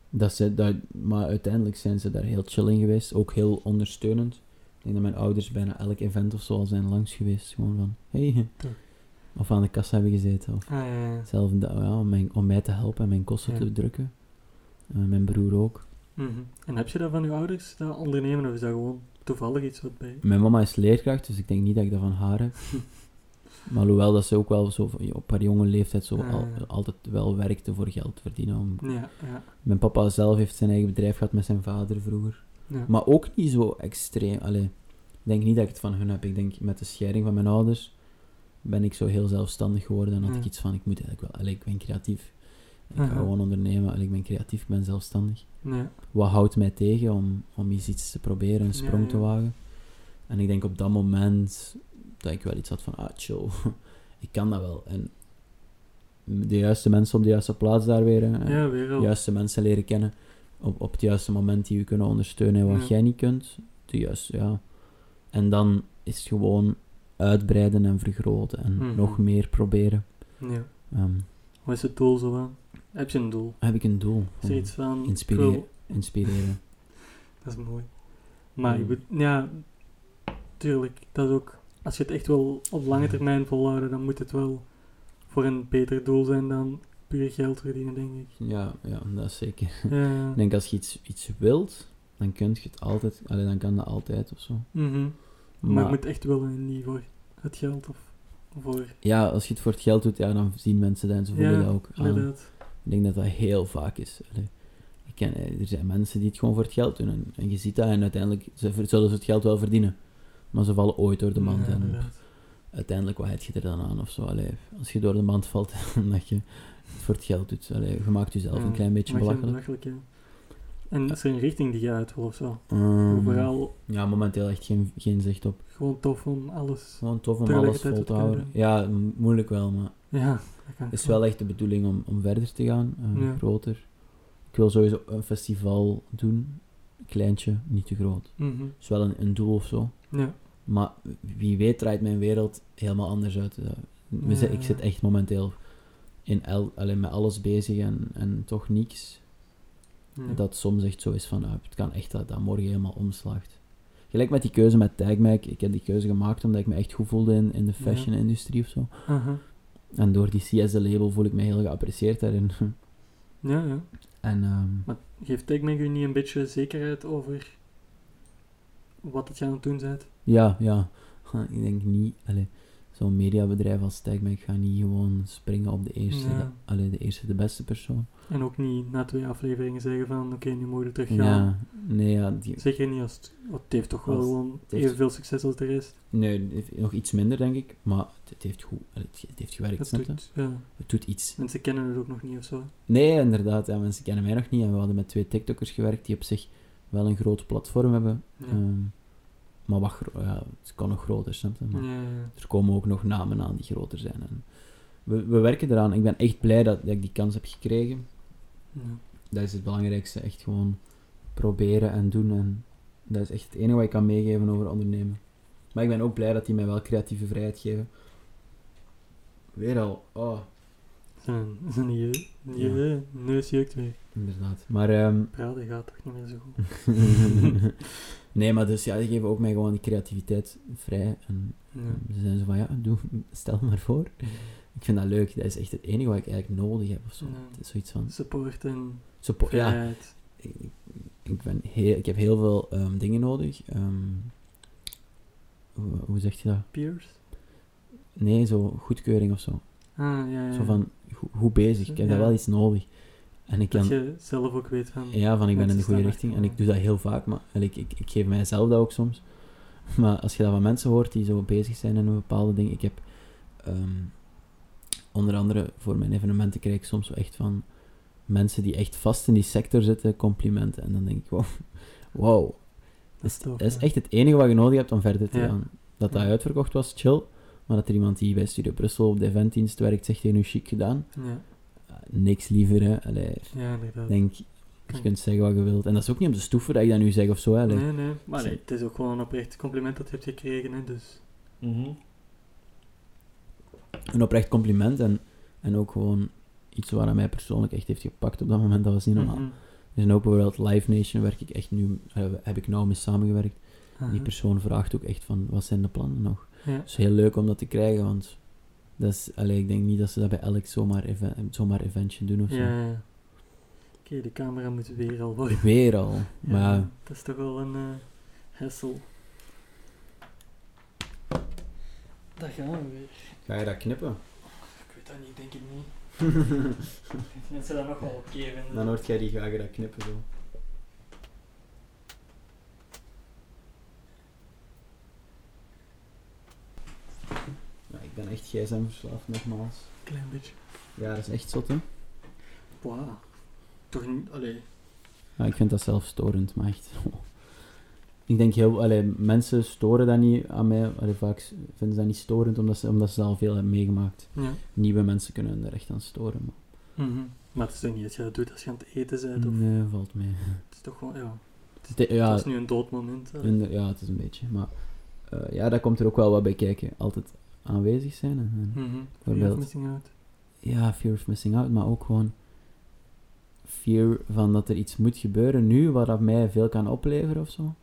Dat ze, dat, maar uiteindelijk zijn ze daar heel chill in geweest, ook heel ondersteunend. Ik denk dat mijn ouders bijna elk event of zo al zijn langs geweest. Gewoon van, hey. Of aan de kassa hebben gezeten. Of Ah, ja, ja. zelf ja, om, mijn, om mij te helpen en mijn kosten te drukken. Eh, mijn broer ook. Mhm. En heb je dat van je ouders, dat ondernemen, of is dat gewoon toevallig iets wat bij... Mijn mama is leerkracht, dus ik denk niet dat ik dat van haar heb. maar hoewel dat ze ook wel zo op haar jonge leeftijd zo Ah, al- ja. altijd wel werkte voor geld verdienen. Om... Ja, ja. Mijn papa zelf heeft zijn eigen bedrijf gehad met zijn vader vroeger. ja. Maar ook niet zo extreem. Allee, ik denk niet dat ik het van hun heb. Ik denk met de scheiding van mijn ouders ben ik zo heel zelfstandig geworden. En had ik iets van, ik moet eigenlijk wel... Allee, ik ben creatief. Ik ga Aha. gewoon ondernemen. Allee, ik ben creatief, ik ben zelfstandig. Ja. Wat houdt mij tegen om, om eens iets te proberen, een sprong Ja, te wagen? En ik denk op dat moment dat ik wel iets had van, ah, chill, ik kan dat wel. En de juiste mensen op de juiste plaats daar weer. hè. ja, weer de juiste mensen leren kennen op, op het juiste moment die je kunnen ondersteunen en wat jij niet kunt. De juiste, ja. En dan is het gewoon uitbreiden en vergroten en Mhm. nog meer proberen. Ja. Ehm, Wat is het doel zo aan? Heb je een doel? heb ik een doel? Is er iets van... inspireren. Dat is mooi. Maar ik Mm. moet... Ja, tuurlijk. Dat is ook... Als je het echt wil op lange termijn volhouden, dan moet het wel voor een beter doel zijn dan puur geld verdienen, denk ik. Ja, ja, dat is zeker. Ja. Ik denk als je iets, iets wilt, dan kun je het altijd, allee, dan kan dat altijd of zo. Mhm. Maar, Maar, je moet echt willen en niet voor het geld of voor... ja, als je het voor het geld doet, ja, dan zien mensen dat en ze voelen Ja, dat ook aan. Inderdaad. Ik denk dat dat heel vaak is. Ik ken, eh, er zijn mensen die het gewoon voor het geld doen. En, en je ziet dat en uiteindelijk ze, zullen ze het geld wel verdienen. Maar ze vallen ooit door de mand. Ja, en uiteindelijk, wat heb je er dan aan of zo? Allee, als je door de mand valt, omdat je het voor het geld doet. Allee, je maakt jezelf Ja, een klein beetje belachelijk. ja. En is er een richting die je uit wil of zo? Vooral ja, momenteel echt geen, geen zicht op. gewoon tof om alles... Gewoon tof om alles vol te houden. Ja, moeilijk wel, maar Ja, het is wel echt de bedoeling om, om verder te gaan. eh, Ja. Groter. Ik wil sowieso een festival doen. Kleintje, niet te groot. Mhm. is wel een, een doel of zo. Ja. Maar wie weet draait mijn wereld helemaal anders uit. eh. Ja, ik zit echt momenteel in el, alleen met alles bezig en, en toch niks. Ja. Dat soms echt zo is van, ah, het kan echt dat dat morgen helemaal omslaagt. Gelijk met die keuze met Tagmac. Ik heb die keuze gemaakt omdat ik me echt goed voelde in, in de fashion-industrie of zo. Aha. En door die CS-label voel ik me heel geapprecieerd daarin. Ja, ja. en ehm, Maar geeft TechMag u niet een beetje zekerheid over wat het gaan doen bent? ja, ja. ik denk niet, allee, zo'n mediabedrijf als Tagmac gaat niet gewoon springen op de eerste, Ja. de, allee, de eerste, de beste persoon. En ook niet na twee afleveringen zeggen van, oké, nu mogen we terug gaan. Ja, nee, ja, die, Zeker niet als het, want het heeft toch wel gewoon het evenveel succes als de rest. nee, het nog iets minder, denk ik, maar het, heeft goed, het, het heeft gewerkt, Het doet, ja. Het doet iets. Mensen kennen het ook nog niet of zo. Nee, inderdaad, ja, mensen kennen mij nog niet en we hadden met twee TikTokkers gewerkt die op zich wel een groot platform hebben. Ja. Ehm, maar wat ja, het kan nog groter, snap je? Maar er komen ook nog namen aan die groter zijn. En we, we werken eraan. Ik ben echt blij dat, dat ik die kans heb gekregen. Ja. Dat is het belangrijkste. Echt gewoon proberen en doen. En dat is echt het enige wat ik kan meegeven over ondernemen. Maar ik ben ook blij dat die mij wel creatieve vrijheid geven. Weer al. Oh, Zijn, zijn je, je neus jeukt weer. inderdaad. Maar ehm, Praten gaat toch niet meer zo goed. nee, maar dus ja, die geven ook mij gewoon die creativiteit vrij. En Ja. ze zijn zo van, ja, doe, stel maar voor. Ik vind dat leuk. Dat is echt het enige wat ik eigenlijk nodig heb of zo. Ja. Het is zoiets van... Support en ja, ik, ik, ben heel, ik heb heel veel ehm, dingen nodig. Ehm, hoe, hoe zeg je dat? Peers? Nee, zo goedkeuring of zo. Ah, ja, ja. Zo van, hoe, bezig? Ik heb daar wel iets nodig. En ik Dat kan... je zelf ook weet van... Ja, van ik ben in de goede richting. En ik doe dat heel vaak, maar ik, ik, ik geef mijzelf dat ook soms. Maar als je dat van mensen hoort die zo bezig zijn in een bepaalde ding. Ik heb ehm, onder andere voor mijn evenementen krijg ik soms zo echt van mensen die echt vast in die sector zitten, complimenten. En dan denk ik, wow, wow. Dat is tof, dat is echt het enige wat je nodig hebt om verder te Ja. gaan. Dat dat Ja. uitverkocht was, chill. Maar dat er iemand die bij Studio Brussel op de eventdienst werkt, zegt, hey, nu chic gedaan. Ja, Ah, niks liever, hè. Allee, ja inderdaad. ik denk, je kunt zeggen wat je wilt. En dat is ook niet om te stoeven dat ik dat nu zeg of zo. Hè. Allee. Nee, nee. Maar nee, het is ook gewoon een oprecht compliment dat je hebt gekregen, hè, dus... Een oprecht compliment en, en ook gewoon iets waar aan mij persoonlijk echt heeft gepakt op dat moment. Dat was niet normaal. Mhm. Er zijn ook bijvoorbeeld Live Nation, werk ik echt nu, eh, heb ik nou mee samengewerkt. Die persoon vraagt ook echt van, wat zijn de plannen nog? Ja. Het is heel leuk om dat te krijgen, want dat is, allee, ik denk niet dat ze dat bij elk zomaar, even, zomaar eventje doen of zo. Ja, ja. Oké, de camera moet weer al voor. Weer al. Ja, Maar ja, dat is toch wel een eh hassle. Daar gaan we weer. ga je dat knippen? Ik weet dat niet, denk ik niet. Mensen dat nog wel oké vinden. Dan hoort jij die ga je dat knippen zo. Ben echt gsm verslaafd, nogmaals. Klein beetje. Ja, dat is echt zot, hè? Wow. Toch niet, allee. Ja, ik vind dat zelf storend, maar echt... Ik denk heel... Allee, mensen storen dat niet aan mij. Allee, vaak vinden ze dat niet storend, omdat ze, omdat ze dat al veel hebben meegemaakt. Ja. Nieuwe mensen kunnen er echt aan storen, maar... Mhm. Maar het is toch niet dat je dat doet als je aan het eten bent? Of, Nee, valt mee. Het is toch gewoon, ja. Het is- ja, Het is nu een dood moment. ja, het is een beetje. Maar eh, ja, daar komt er ook wel wat bij kijken. Altijd aanwezig zijn. En, en- Mhm. Fear of missing out. ja, fear of missing out, maar ook gewoon fear van dat er iets moet gebeuren nu, wat dat mij veel kan opleveren of zo.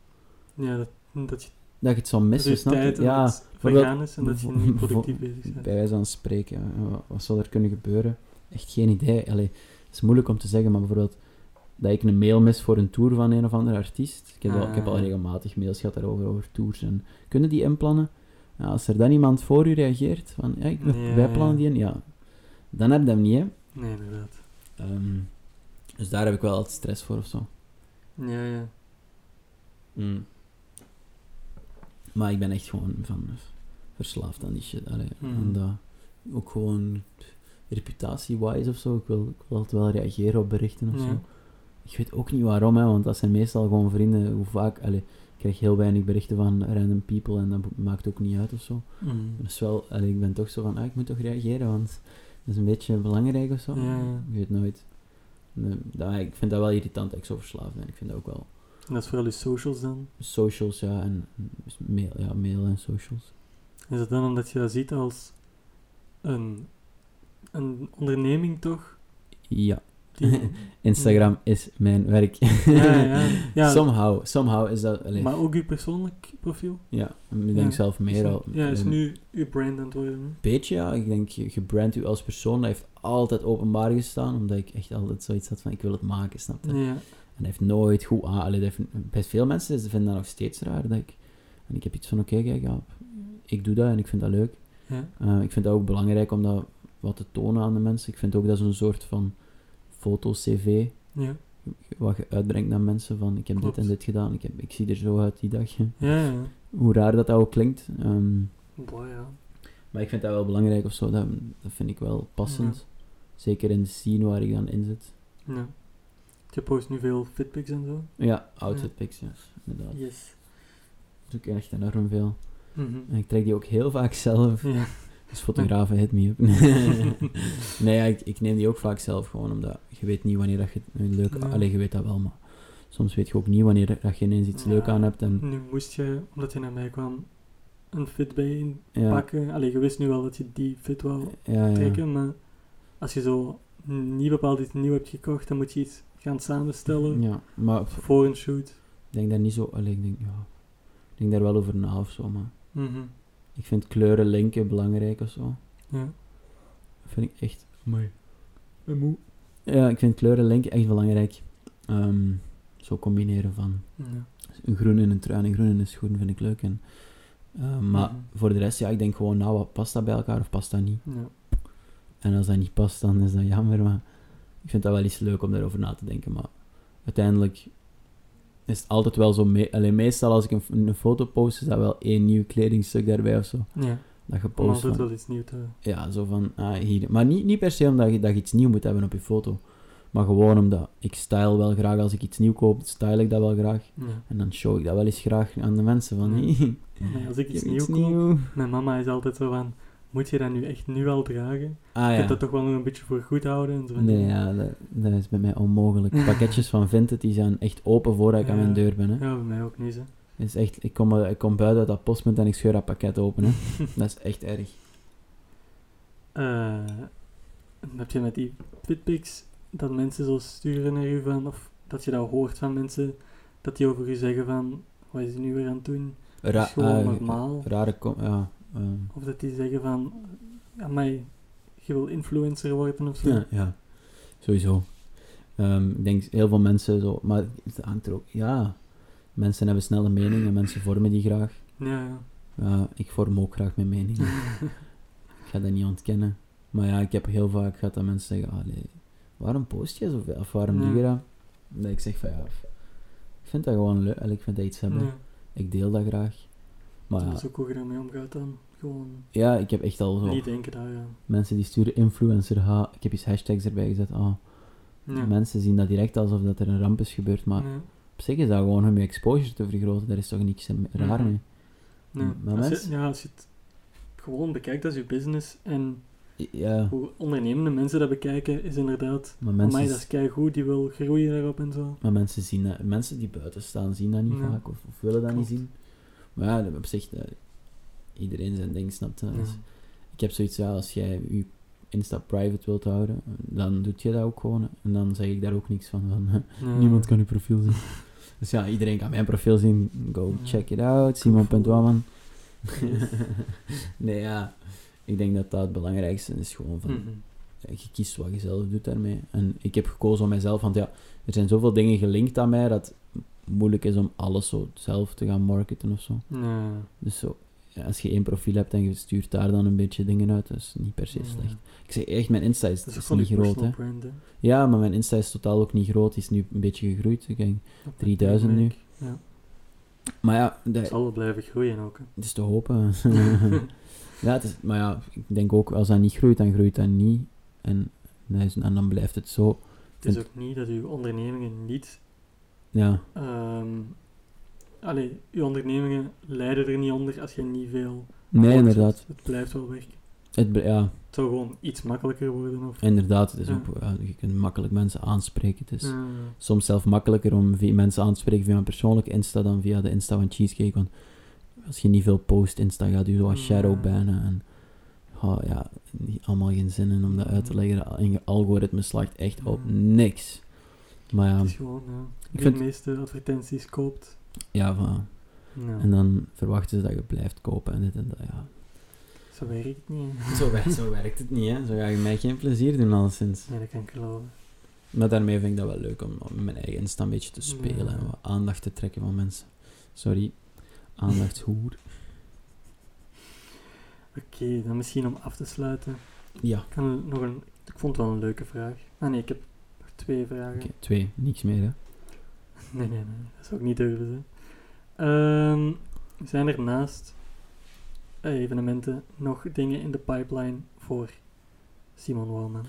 Ja, dat, dat je Dat je het zou missen, snap je? tijd Ja, vergaan is en dat je niet productief bezig bent. bij wijze van spreken. Wat, wat zou er kunnen gebeuren? Echt geen idee. Allee, het is moeilijk om te zeggen, maar bijvoorbeeld dat ik een mail mis voor een tour van een of andere artiest. Ik heb, al, ik heb al Ah. regelmatig mails gehad daarover, over tours. En kunnen die inplannen? Ja, als er dan iemand voor u reageert, van ja, ik, Ja, wij plannen ja. die ja, dan heb je hem niet, hè. Nee, inderdaad. Ehm, dus daar heb ik wel altijd stress voor of zo. Ja, ja. Mm. Maar ik ben echt gewoon van verslaafd aan die shit. Allee, aan dat, ook gewoon reputatie-wise of zo. Ik wil, ik wil altijd wel reageren op berichten of Ja. zo. Ik weet ook niet waarom, hè, want dat zijn meestal gewoon vrienden. Hoe vaak, allee, krijg heel weinig berichten van random people en dat maakt ook niet uit of zo. Dus wel, allee, ik ben toch zo van, ah, ik moet toch reageren, want dat is een beetje belangrijk of zo. Ja, ja. Ik weet nooit. Nee, dat, ik vind dat wel irritant dat ik zo verslaafd ben. Ik vind dat ook wel En dat is vooral je socials dan. socials, ja, en mail, ja, mail en socials. Is het dan omdat je dat ziet als een, een onderneming toch? Ja, Instagram is mijn werk. ja, ja. ja somehow, somehow is dat... allee, maar ook je persoonlijk profiel? ja, ik denk zelf meer al. Ja, is Een nu je brand aan het worden. hè? beetje, ja. Ik denk, je, je brandt u als persoon. Dat heeft altijd openbaar gestaan, omdat ik echt altijd zoiets had van, ik wil het maken, snap je? Ja. En dat heeft nooit goed aan... allee, dat heeft- bij veel mensen vinden dat nog steeds raar, dat ik... En ik heb iets van, oké, kijk, ja, ik doe dat en ik vind dat leuk. Ja. Eh, ik vind dat ook belangrijk om dat wat te tonen aan de mensen. Ik vind ook dat zo'n soort van foto-cv, Ja. wat je uitbrengt naar mensen van ik heb Klopt. dit en dit gedaan, ik, heb, ik zie er zo uit die dag. Ja, ja. Hoe raar dat, dat ook klinkt. Ehm, Boy, ja. maar ik vind dat wel belangrijk of zo, dat, dat vind ik wel passend. Zeker in de scene waar ik dan in zit. ja. Je post nu veel fitpics en zo. Ja, outfit pics, ja, inderdaad. Yes. Dat is ook echt enorm veel. Mhm. En ik trek die ook heel vaak zelf. Ja. Dus fotografen, hit me up. nee, ja, ik, ik neem die ook vaak zelf gewoon, omdat je weet niet wanneer dat je een leuk... Ja. Allee, je weet dat wel, maar soms weet je ook niet wanneer dat je ineens iets Ja. leuk aan hebt. En, Nu moest je, omdat je naar mij kwam, een fit bij in ja, pakken. Allee, je wist nu wel dat je die fit wou trekken, maar als je zo niet bepaald iets nieuw hebt gekocht, dan moet je iets gaan samenstellen Ja, maar ik voor een shoot. denk daar niet zo... Allee, ik denk, ja... Ik denk daar wel over na of zo, maar... Mhm. Ik vind kleuren linken belangrijk of zo. Ja. Dat vind ik echt... Mooi. Ben moe. Ja, ik vind kleuren linken echt belangrijk. Ehm, zo combineren van Ja. een groen in een trui en een groen in een schoen vind ik leuk. En, eh, maar Mhm. voor de rest, ja, ik denk gewoon, nou, wat past dat bij elkaar of past dat niet? Ja. En als dat niet past, dan is dat jammer. Maar ik vind dat wel iets leuk om daarover na te denken. Maar uiteindelijk is het altijd wel zo... Me alleen meestal als ik een, een foto post, is dat wel één nieuw kledingstuk daarbij of zo. ja. Dat je post wel iets nieuws te... Ja, zo van, ah, hier. Maar niet, niet per se omdat je, dat je iets nieuw moet hebben op je foto. Maar gewoon omdat ik style wel graag, als ik iets nieuw koop, style ik dat wel graag. Ja. En dan show ik dat wel eens graag aan de mensen. Van, Ja. hey, Nee, als ik iets nieuw iets koop, nieuw. mijn mama is altijd zo van, moet je dat nu echt nu al dragen? Ah Je kunt ja. dat toch wel nog een beetje voor goed houden? En zo Nee, ja, dat, dat is bij mij onmogelijk. Pakketjes van Vinted, die zijn echt open voordat ik aan mijn deur ben. Hè. Ja, bij mij ook niet, hè. Is echt, ik, kom, ik kom buiten uit dat postpunt en ik scheur dat pakket open. Hè. dat is echt erg. Eh, heb je met die fitpics dat mensen zo sturen naar je van, of dat je dat hoort van mensen, dat die over je zeggen van, wat is die nu weer aan het doen? Ra is gewoon ah, normaal. Rare kom ja. Ehm, Of dat die zeggen van, maar je wil influencer worden of zo. Ja, ja. sowieso. Ehm, ik denk heel veel mensen zo, maar het hangt er ook. Ja, mensen hebben snelle meningen, mensen vormen die graag. Ja, ja. Ik vorm ook graag mijn meningen. ik ga dat niet ontkennen. Maar ja, ik heb heel vaak gehad dat mensen zeggen: Allee, waarom post je zoveel? Of waarom doe je dat? Dat ik zeg van ja, ik vind dat gewoon leuk. Ik vind dat iets hebben. ja. Ik deel dat graag. Maar Dat is ook hoe je daarmee omgaat dan. Gewoon ja, ik heb echt al zo niet denken ja. mensen die sturen influencer. Ha, ik heb eens hashtags erbij gezet. Ah, Ja. Mensen zien dat direct alsof dat er een ramp is gebeurd, maar Ja. op zich is dat gewoon om je exposure te vergroten. Daar is toch niks raar Mhm. mee. Nee. Maar Als, mensen- je, ja, als je het gewoon bekijkt als je business en Ja, hoe ondernemende mensen dat bekijken, is inderdaad, maar mij mensen, dat is keigoed, die wil groeien daarop en zo. maar mensen zien dat, mensen die buiten staan zien dat niet Ja. vaak of, of willen dat niet zien. Maar ja, op zich, iedereen zijn ding snapt. Ja. Dus ik heb zoiets, ja, als jij je Insta private wilt houden, dan doet je dat ook gewoon. En dan zeg ik daar ook niks van. van Ja. Niemand kan je profiel zien. dus ja, iedereen kan mijn profiel zien. Go check it out. Simon.waman. Nee, ja. Ik denk dat dat het belangrijkste is. Gewoon van, je kiest wat je zelf doet daarmee. En ik heb gekozen om mijzelf, want ja, er zijn zoveel dingen gelinkt aan mij dat moeilijk is om alles zo zelf te gaan marketen of zo. Ja. Dus zo, ja, als je één profiel hebt en je stuurt daar dan een beetje dingen uit, dat is niet per se slecht. Ik zeg echt, mijn Insta is, is niet groot, hè. personal brand, hè. Ja, maar mijn Insta is totaal ook niet groot. Die is nu een beetje gegroeid. Ik denk. Op 3000 nu. Ja. Maar ja, Het dat, zal wel blijven groeien ook, hè. het is te hopen. ja, het is, maar ja, ik denk ook, als dat niet groeit, dan groeit dat niet. En, en dan blijft het zo. Het is ook niet dat uw ondernemingen niet... Ja, ehm allee, uw ondernemingen lijden er niet onder als je niet veel... nee, inderdaad. Het blijft wel werken. Het, ja, Het zou gewoon iets makkelijker worden, of... inderdaad. Het is Ja. ook, ja, je kunt makkelijk mensen aanspreken. Het is Ja. soms zelf makkelijker om via mensen aan te spreken via een persoonlijke Insta dan via de Insta van Cheesecake. Want als je niet veel post Insta, gaat je zo als shadow bannen. En oh, ja, niet, allemaal geen zin in om dat uit te leggen. En je algoritme slaagt echt op niks. Maar ja, Het is gewoon, ja. Wie vind- de meeste advertenties koopt. ja van, Ja. en dan verwachten ze dat je blijft kopen en dit en dat. Ja. Zo werkt het niet. hè. Zo, werkt, zo werkt het niet, hè. Zo ga je mij geen plezier doen, alleszins. Nee, dat kan ik geloven. Maar daarmee vind ik dat wel leuk om, om mijn eigen Insta een beetje te spelen Ja. en wat aandacht te trekken van mensen. Sorry, aandachtshoer. Oké, dan misschien om af te sluiten. Ja, Ik, kan nog een, ik vond het wel een leuke vraag. Ah nee, ik heb twee vragen. Twee, niks meer, hè. Nee, nee, nee. Dat zou ik niet durven. Hè. Ehm, zijn er naast evenementen nog dingen in de pipeline voor Simon Walman?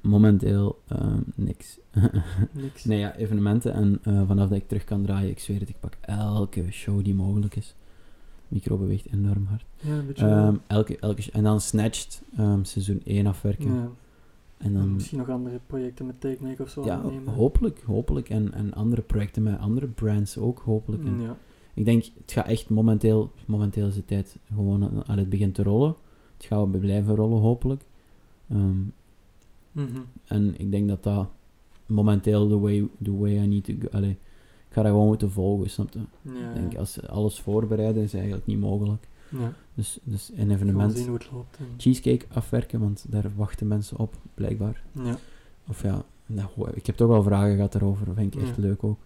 Momenteel ehm, niks. Niks. nee, ja, evenementen. En eh, vanaf dat ik terug kan draaien, ik zweer het, ik pak elke show die mogelijk is. Micro beweegt enorm hard. Ja, een beetje. Ehm, elke, elke, en dan Snatched, seizoen 1 afwerken. ja. En dan, Misschien nog andere projecten met TakeMake of zo ja, aannemen. hopelijk, hopelijk. En, en andere projecten met andere brands ook, hopelijk. En Ja. Ik denk, het gaat echt momenteel, momenteel is de tijd gewoon aan- het begin te rollen. Het gaat wel blijven rollen, hopelijk. Ehm, Mhm. en ik denk dat dat momenteel the way, the way I need to go. Allee, ik ga dat gewoon moeten volgen, snap je? Ja, Ik denk, als alles voorbereiden is eigenlijk niet mogelijk. Ja. Dus, dus een evenement, zien hoe het loopt. En... cheesecake afwerken, want daar wachten mensen op, blijkbaar. Ja. Of ja, nou, ik heb toch wel vragen gehad daarover, dat vind ik echt Ja. leuk ook.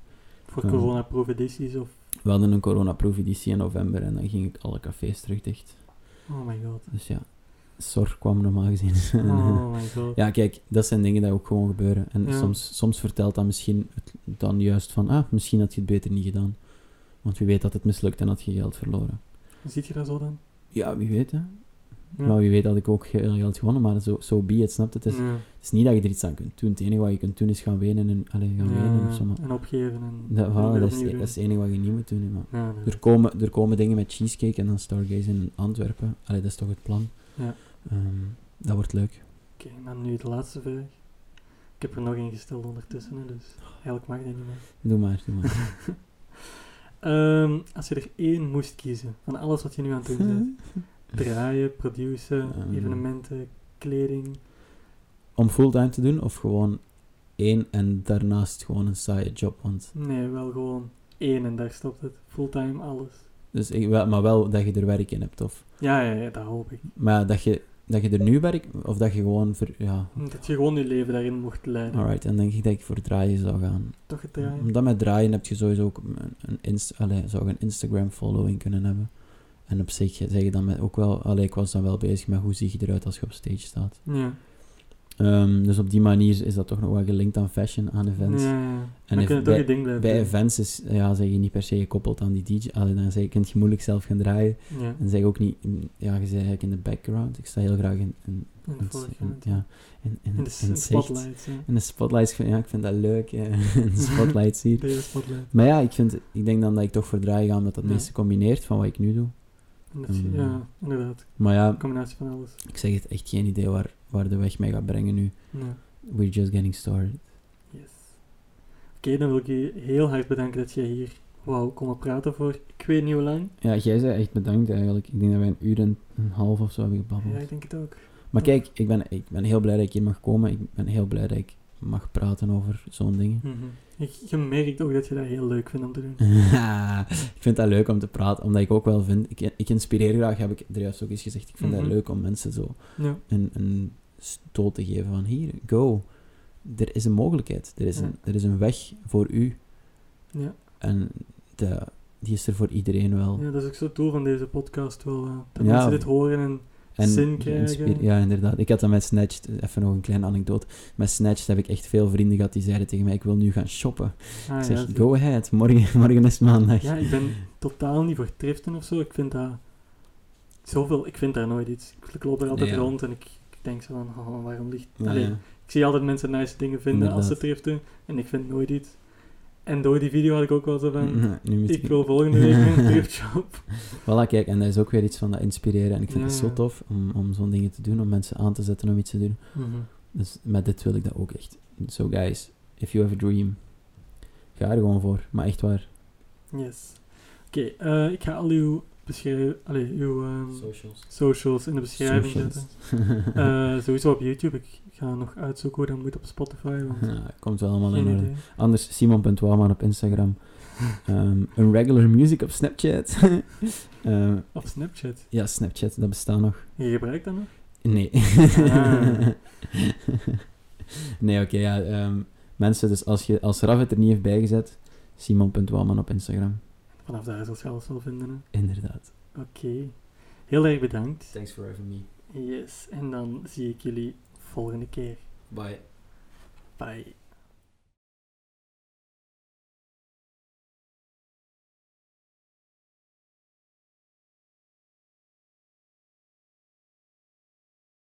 Voor edities of... We hadden een coronaproef-editie in november en dan ging ik alle cafés terug dicht. Oh my god. Dus ja, zorg kwam normaal gezien. Oh my god. ja, kijk, dat zijn dingen die ook gewoon gebeuren. En Ja. soms, soms vertelt dat misschien het dan juist van, ah, misschien had je het beter niet gedaan. Want wie weet dat het mislukt en had je geld verloren. Ziet je dat zo dan? Ja, wie weet, hè. Ja. Maar wie weet dat ik ook ge- geld gewonnen, maar zo so be it, snap je? Het is, Ja. het is niet dat je er iets aan kunt doen. Het enige wat je kunt doen is gaan wenen en, allee, gaan Ja, wenen of zo. Maar En opgeven en... dat, voilà, dat, is, opnieuw dat is het enige wat je niet moet doen. Maar er, komen, er komen dingen met cheesecake en dan Stargaze in Antwerpen. Allee, dat is toch het plan. Ja. Ehm, dat wordt leuk. Oké, dan nu de laatste vraag. Ik heb er nog één gesteld ondertussen, dus eigenlijk mag dat niet meer. Doe maar, doe maar. Ehm, als je er één moest kiezen van alles wat je nu aan het doen bent, draaien, produceren, Ehm. evenementen, kleding. Om fulltime te doen of gewoon één en daarnaast gewoon een saaie job? Want, Nee, wel gewoon één en daar stopt het. Fulltime, alles. dus maar wel dat je er werk in hebt. Of, Ja, ja, ja, dat hoop ik. maar dat je, dat je er nu werkt of dat je gewoon... Ver, ja, Dat je gewoon je leven daarin mocht leiden. alright. Dan denk ik dat ik voor draaien zou gaan. Toch het draaien? Omdat met draaien heb je sowieso ook een, inst, allee, zou je een Instagram following kunnen hebben. En op zich zeg je dan met ook wel... Allee, ik was dan wel bezig met hoe zie je eruit als je op stage staat. Ja. Ehm, dus op die manier is dat toch nog wel gelinkt aan fashion, aan events. Ja, ja. En bij- blijven Bij events is, ja, zeg je niet per se gekoppeld aan die DJ. Allee, dan zeg je, kunt je moeilijk zelf gaan draaien. En zeg ook niet, in- ja, je zit eigenlijk in de background. Ik sta heel graag in, ja, in, in, In de in s- het zicht. spotlights, ja. In de spotlights, ja, ik vind dat leuk, in de spotlights hier. Spotlight. Maar ja, ik, vind, ik denk dan dat ik toch voor draaien ga, omdat dat het meeste combineert van wat ik nu doe. Dat- Mm. Ja, inderdaad. Maar ja, combinatie van alles. ik zeg het, echt geen idee waar, waar de weg mij gaat brengen nu. Ja. We're just getting started. Yes. Oké, dan wil ik je heel hard bedanken dat jij hier wou komen praten voor ik weet niet hoe lang. Ja, jij zei echt bedankt eigenlijk. Ik denk dat wij een uur en een half of zo hebben gebabbeld. Ja, ik denk het ook. Maar kijk, ik ben, ik ben heel blij dat ik hier mag komen. Ik ben heel blij dat ik mag praten over zo'n dingen. Mhm. Je merkt ook dat je dat heel leuk vindt om te doen. ik vind dat leuk om te praten, omdat ik ook wel vind... Ik, ik inspireer graag, heb ik er juist ook eens gezegd. Ik vind Mhm. dat leuk om mensen zo Ja. een, een stoot te geven van hier, go. Er is een mogelijkheid. Er is, Ja. een, er is een weg voor u. Ja. En de, die is er voor iedereen wel. ja, dat is ook zo doel van deze podcast wel. eh, dat Ja. mensen dit horen en En Ja, inderdaad. Ik had dat met Snatched, even nog een kleine anekdote. Met Snatched heb ik echt veel vrienden gehad die zeiden tegen mij, ik wil nu gaan shoppen. Ah, ik zeg, ja, go ahead, morgen, morgen is maandag. Ja, ik ben totaal niet voor thriften of zo. Ik vind dat zoveel, ik vind daar nooit iets. Ik loop er altijd Ja. rond en ik, ik denk zo van, oh, waarom ligt... Ja, Allee, ik zie altijd mensen nice dingen vinden als ze thriften en ik vind nooit iets. En door die video had ik ook wel zo van, Ja, nu moet ik wil volgende week een thriftshop. Voilà, kijk, en dat is ook weer iets van dat inspireren. En ik vind Ja, het zo ja. tof om, om zo'n dingen te doen, om mensen aan te zetten om iets te doen. Mhm. Dus met dit wil ik dat ook echt. So guys, if you have a dream, ga er gewoon voor. Maar echt waar. Yes. Oké, eh, ik ga al uw, allee, uw ehm, Socials. socials in de beschrijving Socials. zetten. Eh, sowieso op YouTube. Ik ga nog uitzoeken hoe dat moet op Spotify. Want Ja, komt wel allemaal in orde. Anders Simon.Wouwman op Instagram. Ehm, een regular music op Snapchat. Ehm, Op Snapchat. ja, Snapchat, dat bestaat nog. Je gebruikt dat nog? Nee. Ah. nee, oké, ja. ehm, mensen, dus als, je, als Raf het er niet heeft bijgezet, Simon.Wouwman op Instagram. Vanaf daar zal je alles wel vinden. hè. Inderdaad. Oké. Heel erg bedankt. Thanks for having me. Yes, en dan zie ik jullie volgende keer. Bye. Bye.